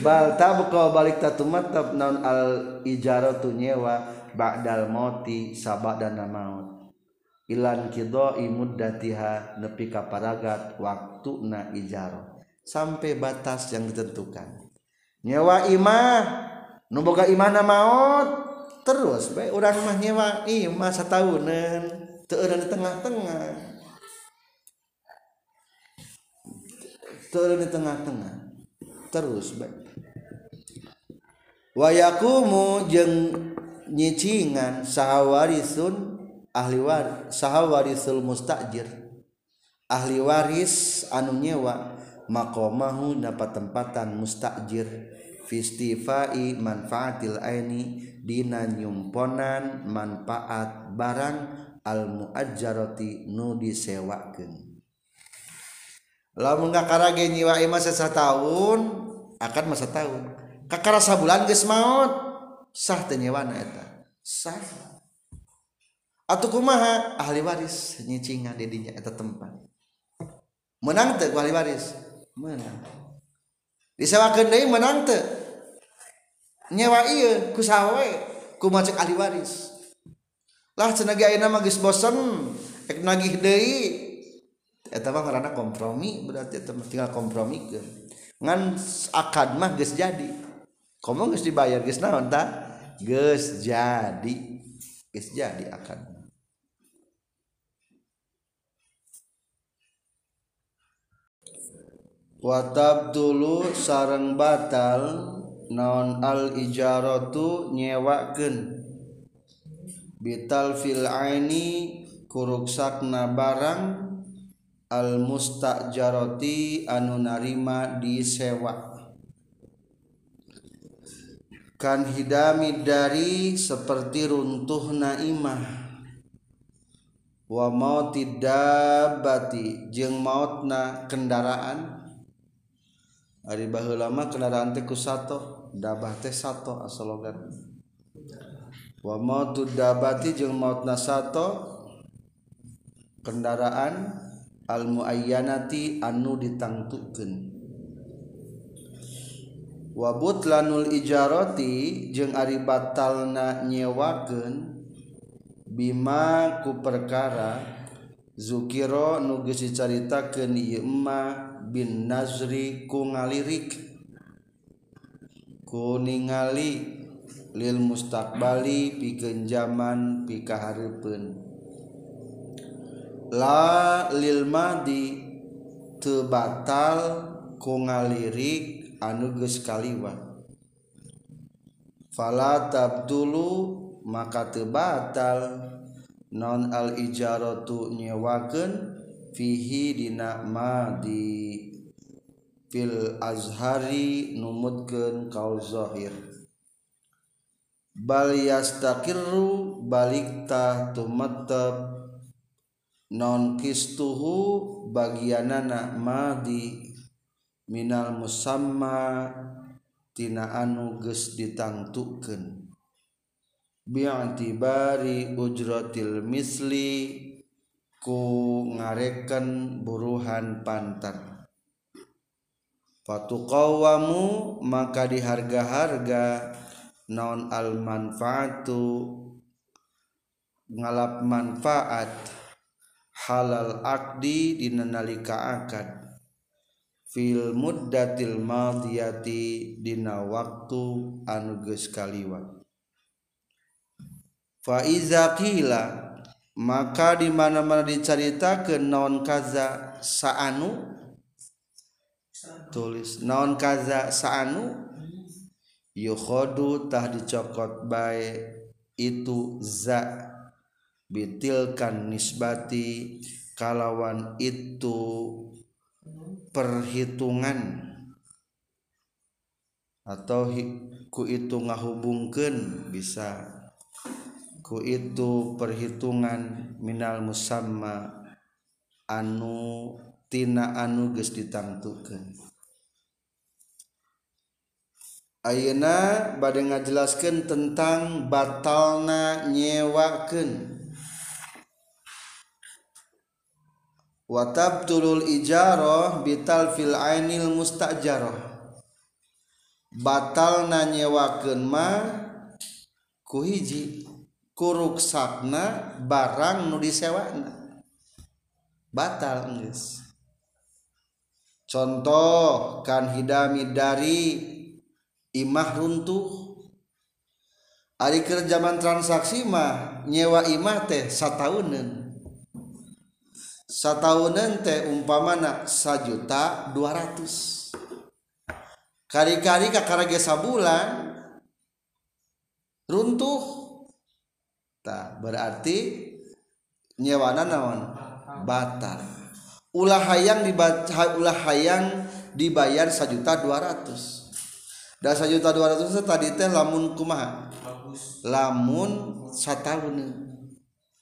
Bal tabqa balik tatumatab naun al ijaratu nyewa ba'dal mauti sabadana maut. Ilan qidai muddatiha nepi ka paragat waktuna ijaro sampai batas yang ditentukan. Nyewa imah nu boga imahna maut terus baik urang mah nyewa imah satahunan teu di tengah-tengah. Teu di tengah-tengah terus wayakumu jeng nyicingan sahawarisun ahli war sahawarisul mustajir. Ahli waris anu nyewa makomahu dapat tempatan mustajir. Fistifai manfaatil aini dina nyumponan manfaat barang al muajjarati nu disewakeun. lamun kakarage nyiwa imah sesa tahun akan masa tahun kakara sabulan geus maot sah teu nyewana eta. Sah. Atuh kumaha? Ahli waris nyicingan di dinya eta tempat. Menang teu ahli waris. Menang. Disewakeun deui menang teu nyewa ieu ku sawe ku ahli waris. Lah cenah ge ayeuna mah geus bosen ek nagih deui. Eta mah ngaranna kompromi berarti tinggal kompromikeun ngan akad mah geus jadi. Komo geus dibayar geus naon tah geus jadi. Geus jadi akad. Watab dulu sarang batal naon al ijaratu nyewakeun. Bital fil aini kuruksakna barang al mustajaroti anu narima disewa. Kan hidami dari seperti runtuh naimah wa mauti dabati jeung mautna kendaraan. Ari baheula mah kendaraan teh ku sato dabah teh sato asalogan wa mautu dabati jeung mautna sato kendaraan. al muayyanati anu ditangtukeun. Wa butlanul ijarati jeung ari batalna nyewakeun Bima ku perkara Zukiro dicaritakeun ieu Yma bin Nazri ku ngalirik. Ku ningali lil mustaqbali pikeun zaman pikaharepeun la lilmadi tebatal ku ngalirik anuges kaliwat. Fala tabdulu maka tebatal. Non al ijaratu nyewakeun fihi dina madi fil azhari numutkeun kaul zahir bal yastaqirru balik ta tumattab non kistuhu bagianana madi minal musamma tina anu geus ditangtukeun. Bi'tibari ujratil misli ku ngareken buruhan pantar. Fatuqawamu maka diharga-harga non al manfaatu ngalap manfaat. halal akdi dina nalika akad fil muddatil madiyati dina waktu anu geus kaliwat. Fa iza qila maka di mana-mana diceritakeun naon kaza saanu? Tulis naon kaza saanu? Yukhodu tah dicokot bae itu za. bitilkan nisbati kalawan itu perhitungan. Atau ku itu ngahubungkeun bisa. Ku itu perhitungan minal musamma anu tina anu geus ditangtukeun. Ayeuna bade ngajelaskeun tentang batalna nyewakeun. watabtulul ijaroh bital fil ainil mustajaroh batal nanyewakeun ma ku hiji kuruksakna barang nu disewana batal geus. Contoh kan hidami dari imah runtuh. Ari keur zaman transaksi mah nyewa imah teh satauneun sataunan teh umpamana sajuta 200 kari-kari kakara sabulan runtuh. Tak berarti nyewana naon? Batal. Ulah hayang dibaca ulah hayang dibayar sajuta 200 dan sajuta 200 itu tadi teh lamun kumaha? Lamun satahun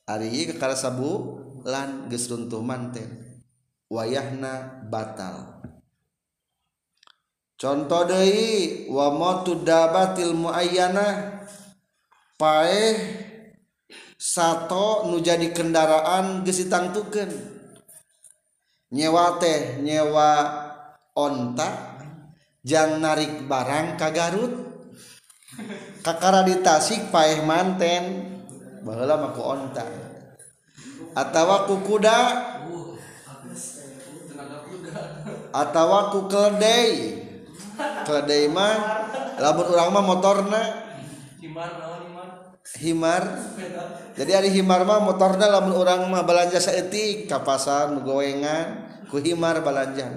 ari kakara sabu lan geus runtuh manten wayahna batal. Contoh Dei wamotu dabatil muayyanah paeh sato nu jadi kendaraan geus ditangtukeun. Nyewa teh nyewa onta jang narik barang ka Garut kakara di Tasik paeh manten baheula maku onta. atawa ku kuda. Atawa ku keledai. Keledai mah lamun urang mah motorna. Himar himar? Jadi ada himar mah motorna lamun urang mah belanja saeutik. Ka pasar gowengan ku himar belanja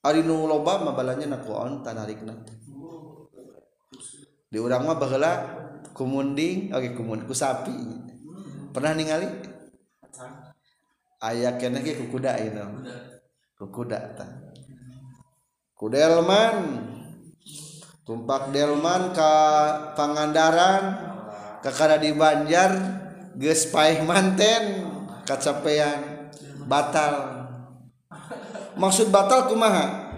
ari nu loba mah belanja na ku onta narikna di urang mah baheula kumunding oke okay, kumun ku sapi. Pernah ningali? ayaah kene kukuda itu kukuda. Kudelman. Tumpak delman ke Pangandaran kakara di Banjar geus paeh manten kacapean batal. Maksud batal kumaha?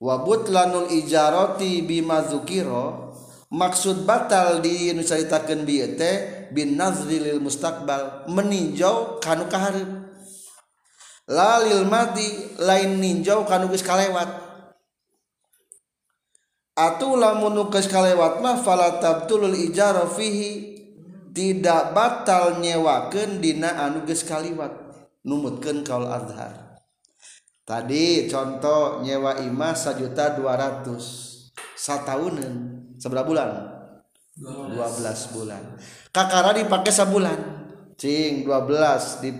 Wabut lanul ijaroti bima zukiro maksud batal di nusaritakeun bieu teh bin nazrilil mustaqbal meninjau kanu kaharep lalil mati lain ninjau kanu geus kalewat. Atuh lamun geus kalewat mah fala tabtulul ijara fihi tidak batal nyewakeun dina anu geus kaliwat. Numutkeun kaul azhar. Tadi contoh nyewa imah 1.200 juta 200 sataunan seberapa bulan. 12 bulan. Kakara dipakai sabulan cing 12 di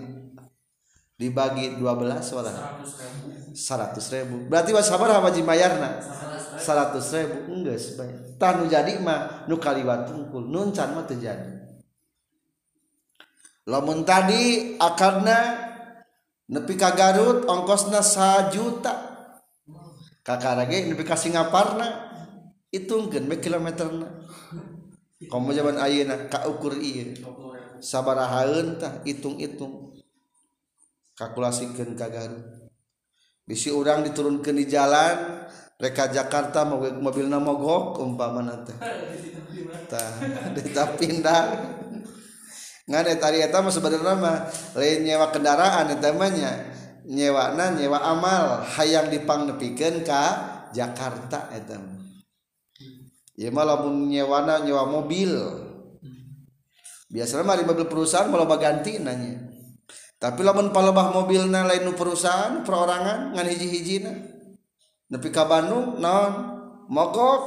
dibagi 12 wala 100 ribu. Berarti was sabar apa jimayarna 100 ribu. Enggak sebanyak. Tah nu jadi mah nu kaliwat tungkul nun can mah terjadi lamun tadi akarna nepi ka Garut ongkosna 1 juta kakara ge nepi ka Singaparna hitungkeun be kilometerna Komo zaman ayeuna kaukur ieu. Sabarahaeun tah hitung-hitung kalkulasikeun ka Garut bisi urang diturunkeun di jalan reka Jakarta mau mobilna mogok umpamana teh. Tah kita pindah. Ngan eta ari eta mah sebenarnya mah lain nyewa kendaraan eta mah nya. nyewana nyewa amal. Hayang dipangnepikeun ka Jakarta eta mah. ya malah nyewana nyewa mobil. Biasanya mah di mobil perusahaan malah ganti nanya tapi lamun palebah mobilna lain perusahaan perorangan ngan hiji hijina nepi ka Bandung naon? Mogok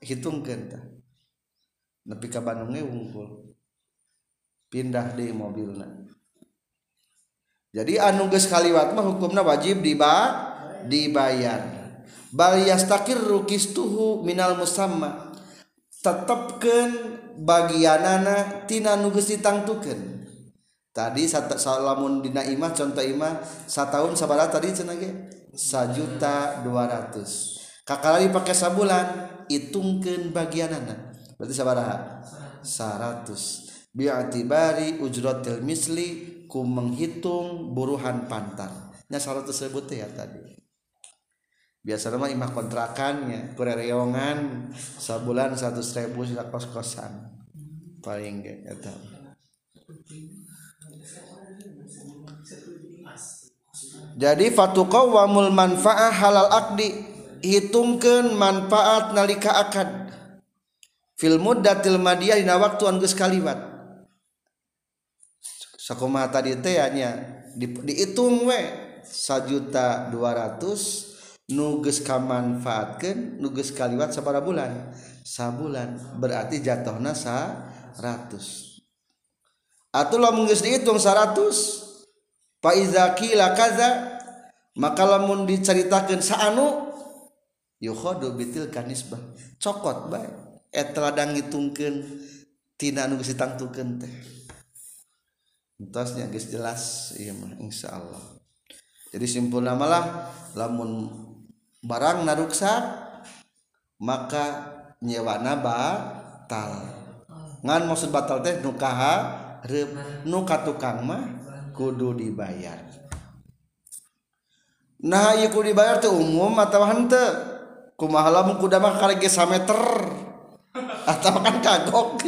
hitungkeun tah. Nepi ka Bandung ge wungkul. Pindah deui mobilna. Jadi anu geus kaliwat mah hukumna wajib diba dibayar. bal yastakirru kistuhu minal musamma. Tetepkeun bagianana tina nu geus ditangtukeun. Tadi salamun dina imah contoh imah sataun sabaraha tadi cenah ge? Sajuta 200 kakala dipake sabulan hitungkeun bagianana. Berarti sabaraha 100 bi'atibari ujratil misli ku menghitung buruhan pantan nya 100 ribu teh ya tadi. Biasanya mah imah kontrakannya kurereongan sabulan seratus ribu sudah kos kosan paling gak eta jadi fatuqa wamul manfaah halal akdi hitungkan manfaat nalika akad. Fil muddatil madiyah dina waktu anu geus kaliwat. Sakumaha tadi teh nya di, dihitung we sajuta dua ratus nuges kamanfaatkan nuges kaliwat sabara bulan. Sabulan berarti jatuh nasa 100 atau lo mengges dihitung 100 faiza qila kaza maka lamun diceritakan saanu yukhodu bitil kanisbah cokot baik et eh, ladang ngitungkeun tina nu geus ditangtukeun teh. Entosnya geus jelas iya mah insyaallah jadi simpulna malah lamun barang naruksak maka nyewa na batal. Ngan maksud batal teh nukaha nuka tukang mah kudu dibayar. Nah ieu kudu dibayar teh umum atau hante kumaha lamun kuda mah kali ge meter? Atau kan kagok?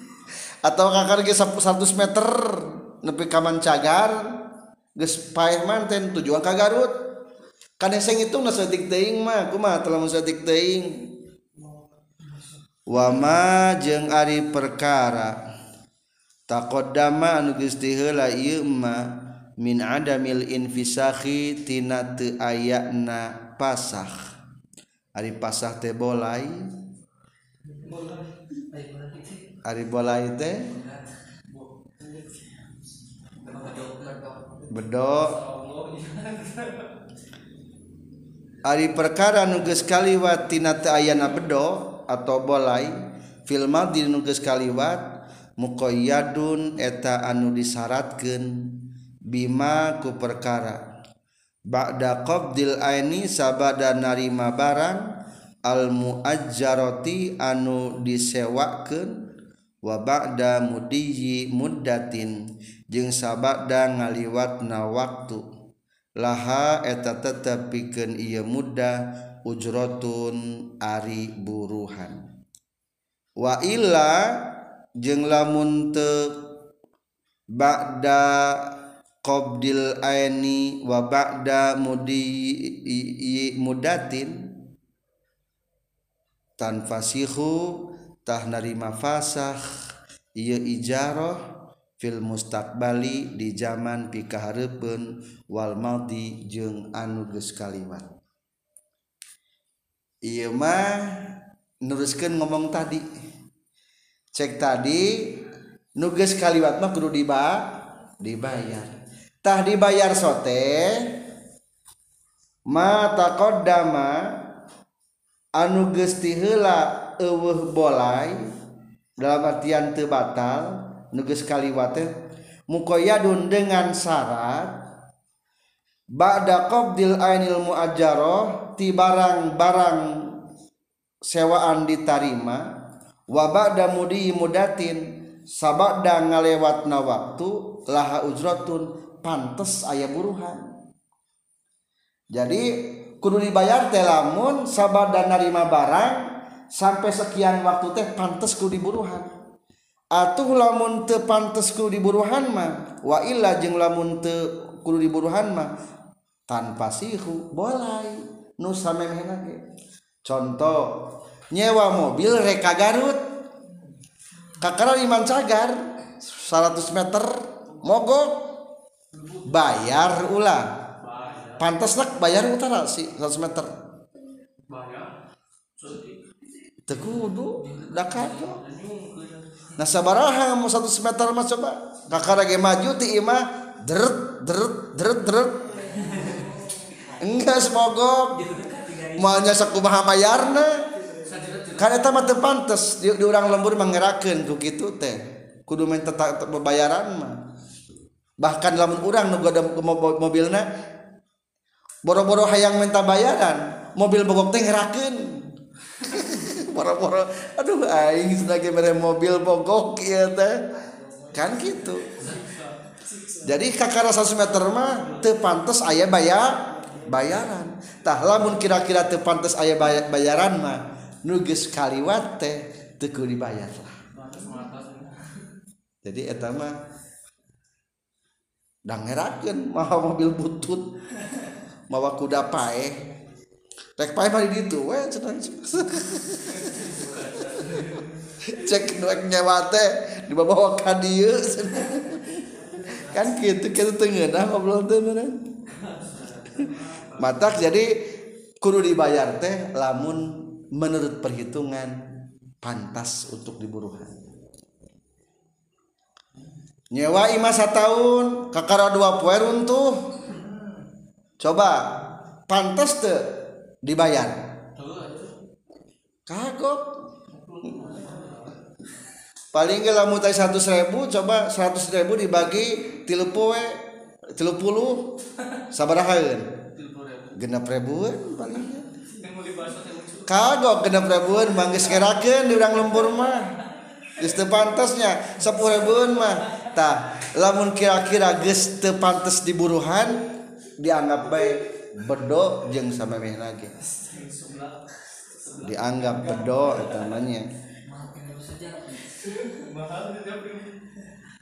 Atau kakar ge 100 meter? Nepi ka cagar geus paeh manten tujuan ka Garut. kaneseng itu nasadik teuing mah kuma telah musadik teing wama jeng ari perkara taqaddama anu gusti heula ieu ma min adamil infisakhi tina teu ayana pasah. Ari pasah teh bolai. Ari bolai teh bedok. Ari perkara nuges kaliwat tina ayana bedo atau bolai filma di nuges kaliwat mukoyadun eta anu disyaratkeun Bima ku perkara. Ba'da qabdil aini sabada narima barang al muajjarati anu disewakeun wa ba'da mudiyi muddatin jeung sabada ngaliwatna waktu. laha eta tetap piken ia mudah ujrotun ari buruhan. Wa illa jeng lamun te ba'da qabdil aini wa ba'da mudi mudatin tanfasihu tah narima fasakh ieu ijarah fil mustaqbali di zaman pikahareupeun wal maldi jeung anu geus kaliwat ieu mah neruskeun ngomong tadi. Cek tadi nu geus kaliwat mah kudu diba dibayar. Tah dibayar sote ma taqaddama anu geus tiheula eueuh bolai dalam artian teu batal nuges kaliwat mukoyadun dengan syarat ba'da qabdil ainil muajjaroh ti barang-barang sewaan diterima wa ba'da mudi mudatin sabada ngalewatna waktu laha ujratun pantes aya buruhan. Jadi kudu dibayar teh lamun sabada narima barang sampai sekian waktu teh pantes kudu diburuhan atuh lamun teu pantes kudu diburuhan mah wa illa jeung lamun teu kudu diburuhan mah tanpa sihu bolai nu samemehna ge. Contoh nyewa mobil reka Garut kakara liman cagar 100 meter mogok bayar ulang pantas nak bayar utara sih 100 meter. Bayar tekudu dak nasabaraha mau satu meter mah coba. Kakara lagi maju ti imah deret deret deret deret enggak semogok maunya sakumaha mayarna. Kan eta mah teu pantes di, di urang lembur mangerakeun ku kitu teh. Kudu main tetap pembayaran mah. Bahkan lamun urang nu ada mobilna boro-boro hayang minta bayaran mobil bogok teh ngerakeun. poro-poro aduh aing sebagai mere mobil bogok ya teh. Kan gitu. Jadi kakara 100 meter mah teu pantes aya bayar bayaran. Tah lamun kira-kira teu pantes aya bayaran mah nu geus kaliwat teh teu dibayar lah. Jadi eta mah dangerakeun mawa mobil butut mawa kuda paeh. Rek pae mah di ditu we cenah. Cek nu nyewa teh dibawa ka dieu. Kan kitu kitu teungeunah ngobrol teh Matak jadi kudu dibayar teh lamun menurut perhitungan pantas untuk diburuhan. Nyewa imah tahun kakara dua poe runtuh. Coba pantas teh dibayar. Kagok. Paling gak lamun tadi seratus ribu coba seratus ribu dibagi tilu poe tilu puluh sabarahaun genap ribuan paling kagok genap ribuan manggis kerakan di urang lembur mah. Geste pantasnya sepuluh ribuan mah. Tah lamun kira-kira geste pantas diburuhan dianggap baik. Bedo jeung samemeh lagi. Dianggap bedo namanya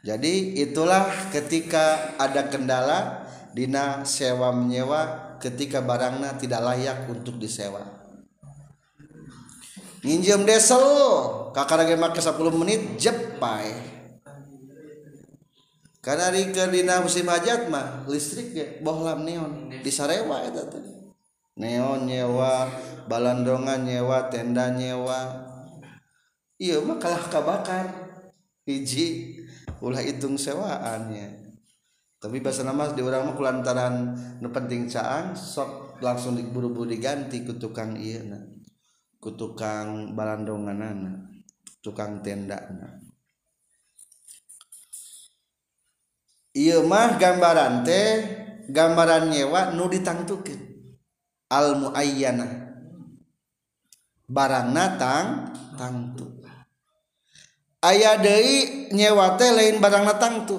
jadi itulah ketika ada kendala dina sewa menyewa ketika barangnya tidak layak untuk disewa. Nginjem desel kakak make 10 menit jepai karena rikeun dina musim hajat mah listrik ge bohlam neon. Di Sarewa eta teh. Neon nyewa balandongan nyewa tenda nyewa. Iya mah kalah kabakan hiji ulah hitung sewaannya tapi bahasa nama di orang mah kulantaran nu penting caang sok langsung diburu-buru diganti ku tukang ieu na. Ku tukang balandongan tukang tendana Ieu mah gambaran teh gambaran nyewa nu ditangtukeun al muayyana barang natang tangtu. Aya deui nyewa teh lain barang tangtu.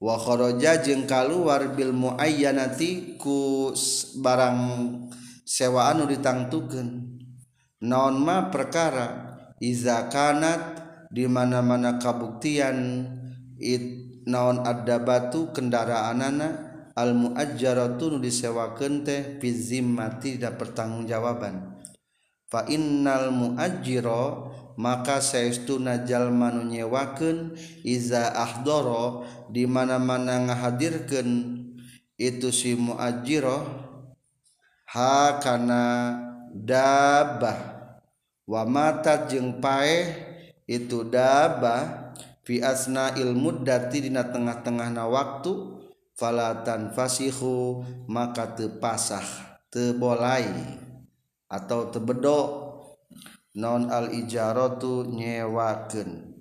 Wa kharaja jeung kaluar bil muayyanati ku barang sewaan nu ditangtukeun. Naon mah perkara? Iza kanat di mana-mana kabuktian itu naon ada batu kendaraan anak nu disewakeun teh fi zimmati da pertanggungjawaban. Fa innal muajjira maka saestuna jalma nu nyewakeun iza ahdara di mana-mana ngahadirkeun itu si muajjira ha kana dabah wa matat jeung paeh itu dabah fi asna ilmu dati dina tengah-tengah na waktu falatan fasihu maka tepasah tebolai atau tebedok. Non al ijaratu nyewaken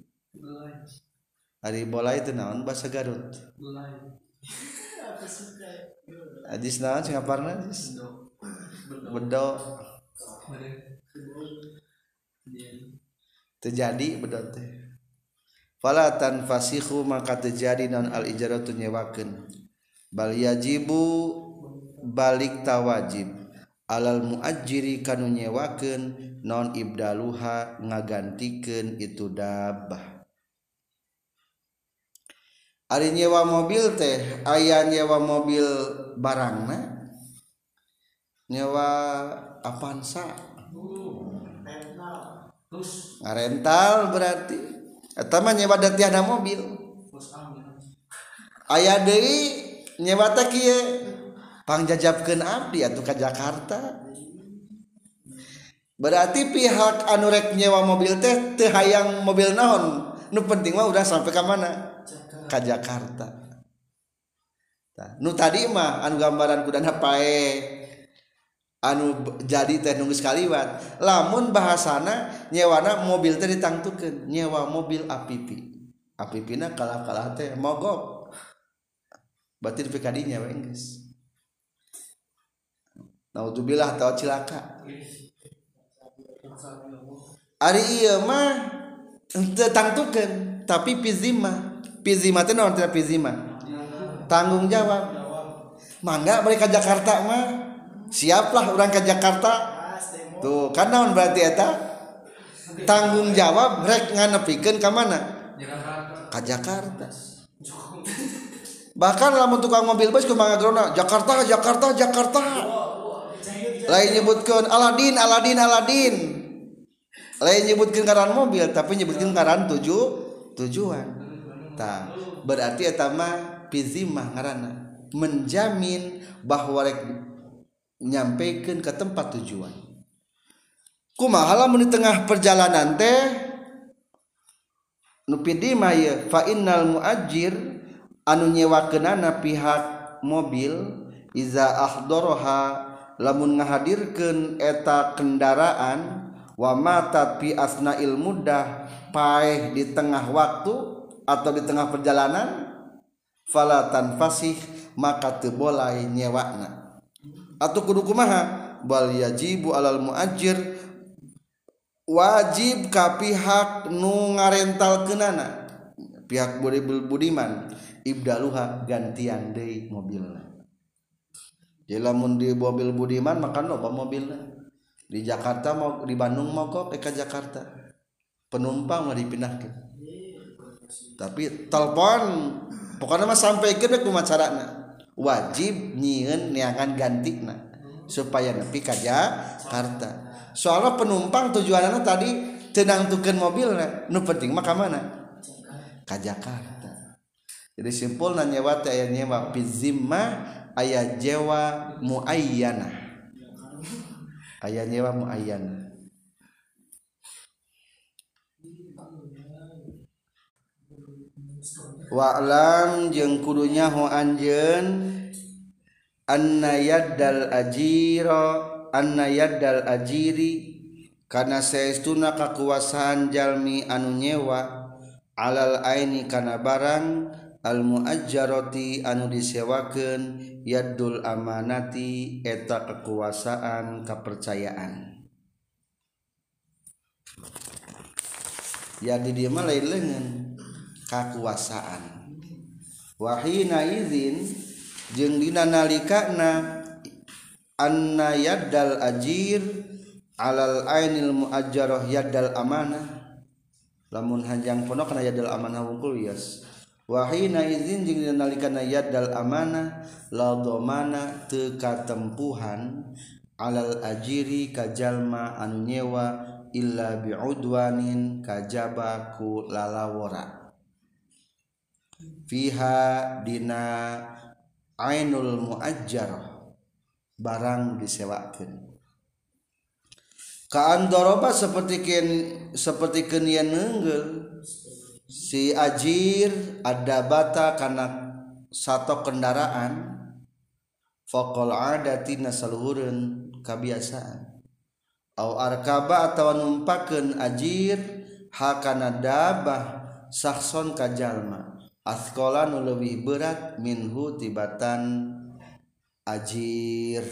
hari bolai itu naon bahasa Garut? Adis naon sing ngaparna? Bedo terjadi bedo teh. Fala tanfasihu maka terjadi non al ijaratu nyewakeun. Bal yajibu balik tawajib. Alal muajiri kanu nyewakeun non ibdaluha ngagantikeun itu dabah Ari nyewa mobil teh aya nyewa mobil barangna nyewa Avanza uh, ngarental berarti. etama nyewa dan tiada mobil. Ayah dari nyewa teh kieu. Pangjajabkeun abdi atuh ka Jakarta. Berarti pihak anu rek nyewa mobil teh teu hayang mobil naon? Nu penting mah udah sampai ka mana? Ka Jakarta. Nah, nu tadi mah anu gambaran kudana pae. anu jadi teknologi sekaliwat lamun bahasana nyewana mobil teh ditangtukeun nyewa mobil apipi apipina kalah-kalah teh mogok. Berarti di kadinya we geus. Naudzubillah tau cilaka. Ari ieu mah teu tangtukeun tapi pizima pizima teh naon teh pizima tanggung jawab. Mangga mereka Jakarta mah. Siaplah orang ke Jakarta? Tuh naon berarti eta? Tanggung jawab rek nganepikeun ka mana? Ka Jakarta. Bahkan lamun tukang mobil bus kumaha grona Jakarta Jakarta Jakarta. Lain nyebutkan Aladin Aladin Aladin. Lain nyebutkan ngaran mobil tapi nyebutkan ngaran tuju tujuan. Tah berarti eta mah pizimah ngaranna. Menjamin bahwa rek nyampaikan ke tempat tujuan. Kumaha lamun di tengah perjalanan teh? Nu pidi ye fa innal muajir anu nyewakeunana pihak mobil iza ahdoroha lamun ngahadirkeun eta kendaraan wa mata fi asnail mudah paeh di tengah waktu atau di tengah perjalanan fala tanfasih maka teu boleh nyewakna. Atau kudu kumaha? Bal yajibu alal muajir wajib ka pihak nu ngarentalkeunana. Pihak budi budiman. Ibdaluha gantian deui mobilna. Jadi lamun di mobil budiman makan apa mobilnya di Jakarta mau di Bandung mau kok ke Jakarta. Penumpang mau dipindahkan tapi telepon pokoknya mah sampai ke kumaha carana wajib nyieun niangan gantina supaya nepi ka Jakarta. soalnya penumpang tujuannya tadi tenang tuken mobil na nu penting mah mana? Ka Jakarta. Jadi simpul na nyewa teh aya nyewa pizimma aya jewa muayyana. Aya nyewa muayyana. walam jeung kudunya ho anjen anna yaddal ajiro anna yaddal ajiri. Karena seestuna kekuasaan jalmi anu nyewa alal aini kana barang al muajjarati anu disewakeun yaddul amanati eta kekuasaan kepercayaan ya di dia mah lain leungeun. Kakuasaan wahina izin jeung dina nalikana anna yaddal ajir alal ainil muajjarah yaddal amanah. Lamun hanjang pondok kana yaddal amanah wungkul yes. Wahina izin jeung dina nalikana yaddal amanah la domana teu katempuhan alal ajiri kajalma anu illa bi'udwanin kajaba ku fiha dina ainul muajjar barang disewakan kaan doroba seperti ken seperti kenian nenggel si ajir ada bata karena satu kendaraan fakol adati nasaluhurun kebiasaan au arkaba atau numpakan ajir hakana dabah sakson kajalma askola nu leuwih berat minhu tibatan ajir.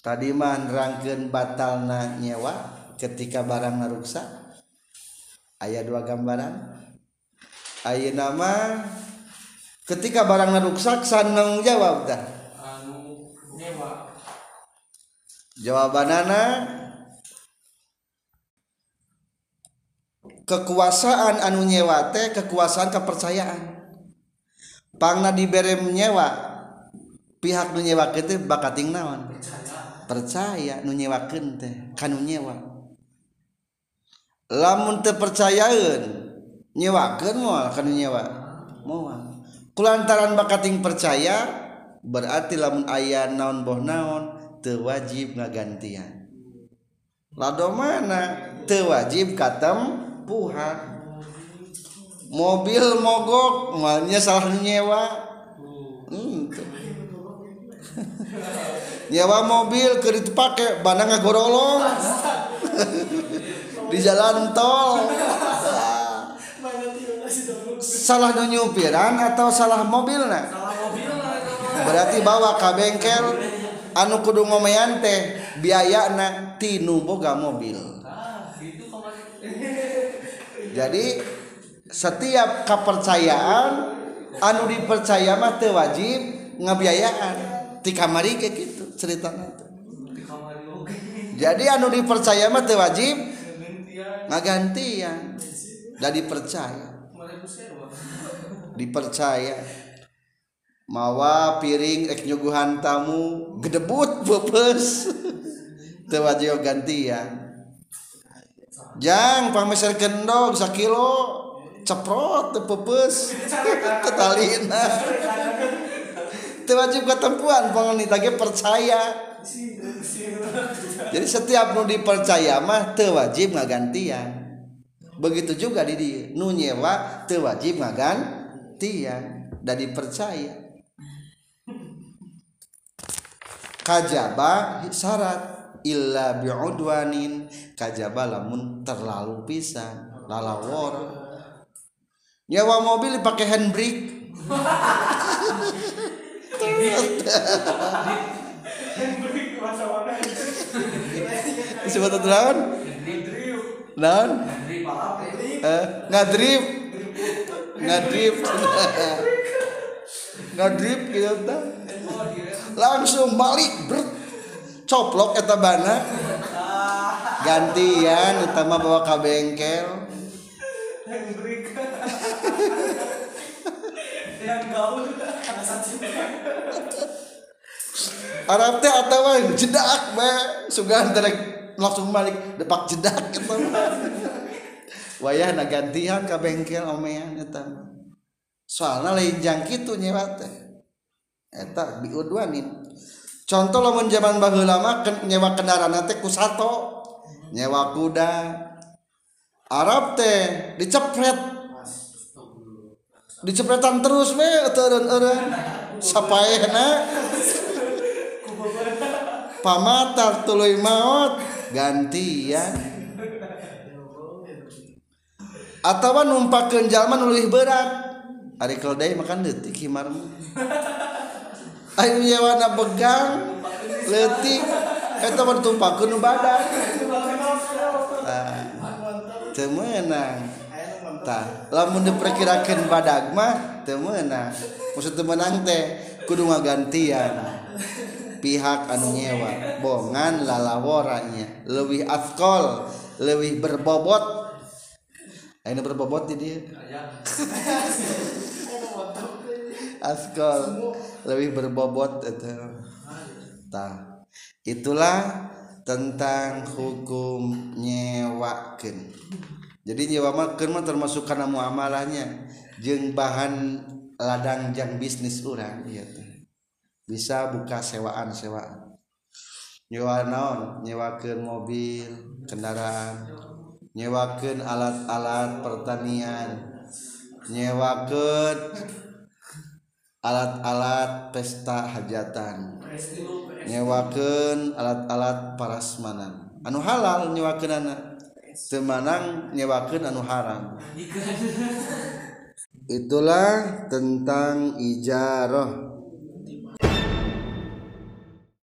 Tadi mah nerangkeun batalna nyewa ketika barang naruksa ayat dua gambaran. Ayat nama ketika barang rusak sanang jawab dah. Anu nyewa. Jawabanana kekuasaan anu nyewa teh kekuasaan kepercayaan pangna dibere menyewa pihak nu nyewa teh bakating naon? Percaya nu nyewakeun teh kanu nyewa. Lamun teu percayaeun nyewakeun moal kanu nyewa moal. Kulantaran bakating percaya berarti lamun aya naon boh naon teu wajib ngagantian. Lado mana teu wajib katem katempuhan mobil mogok malnya salah nyewa. Hmm, nyewa mobil ke dipakai bana ngagorolong. Di jalan tol. Salah nyupiran atau salah mobil. Lah berarti bawa ke bengkel. Anu kudu ngomean teh biayana tinu boga mobil jadi setiap kepercayaan anu dipercaya mah teu wajib ngabiayaan. Ti kamari kayak gitu ceritanya. Jadi anu dipercaya mah teu wajib gantian ngagantian. Dan dipercaya. Dipercaya. Mawa piring ek nyuguhan tamu gedebut bebes teu wajib gantian jang pameser kendog sakilo ceprot teu pepes ketalina wajib ketempuan panganita ge percaya. Jadi setiap nu dipercaya mah teu wajib ngagantian begitu juga di dia nu nyewa teu wajib ngagantian dan dipercaya. Kajaba syarat illa bi'udwanin. Kajaba lamun terlalu pisan. Lalawor nyewa mobil pakai handbrake. Disebut naon? Naon? Eh ngadrip. Ngadrip. Ngadrip gitu langsung balik ber coplok eta bana. Gantian eta mah bawa ka bengkel. Arab teh atawa jedak bae sugan terek langsung balik depak jedak eta wayah na gantian ka bengkel omean eta mah. Soalna lain jang kitu nyewa teh. Eta biudwanin contoh lamun zaman baheula mah nyewa kendaraan teh ku sato nyewa kuda. Arab teh dicepret. Dicepretan terus we eureun-eureun sapaehna. Pamatar tuluy maot gantian. Atawa numpakeun jalma nu leuwih berat. Ari keldai makan leutik himar Ayo nyewana begang letik eta bertumpakun badan. Ah, temenang tah lamun diperkirakan badag mah temenang maksud temenang teh kudu ngagantian. Pihak anu nyewa bongan lalaworannya lebih askol lebih berbobot. Ini berbobot di dia askol. Lebih berbobot itu. Tah itulah tentang hukum nyewakeun. Jadi nyewa mah termasuk kana muamalahnya. Jeung bahan ladang jang bisnis urang ieu teh. Bisa buka sewaan sewaan nyewa naon? Nyewakeun mobil kendaraan. Nyewakeun alat-alat pertanian. Nyewakeun alat-alat pesta hajatan. Nyewakeun alat-alat parasmanan. Anu halal nyewaken anak semanang nyewakeun anu haram. Itulah tentang ijarah.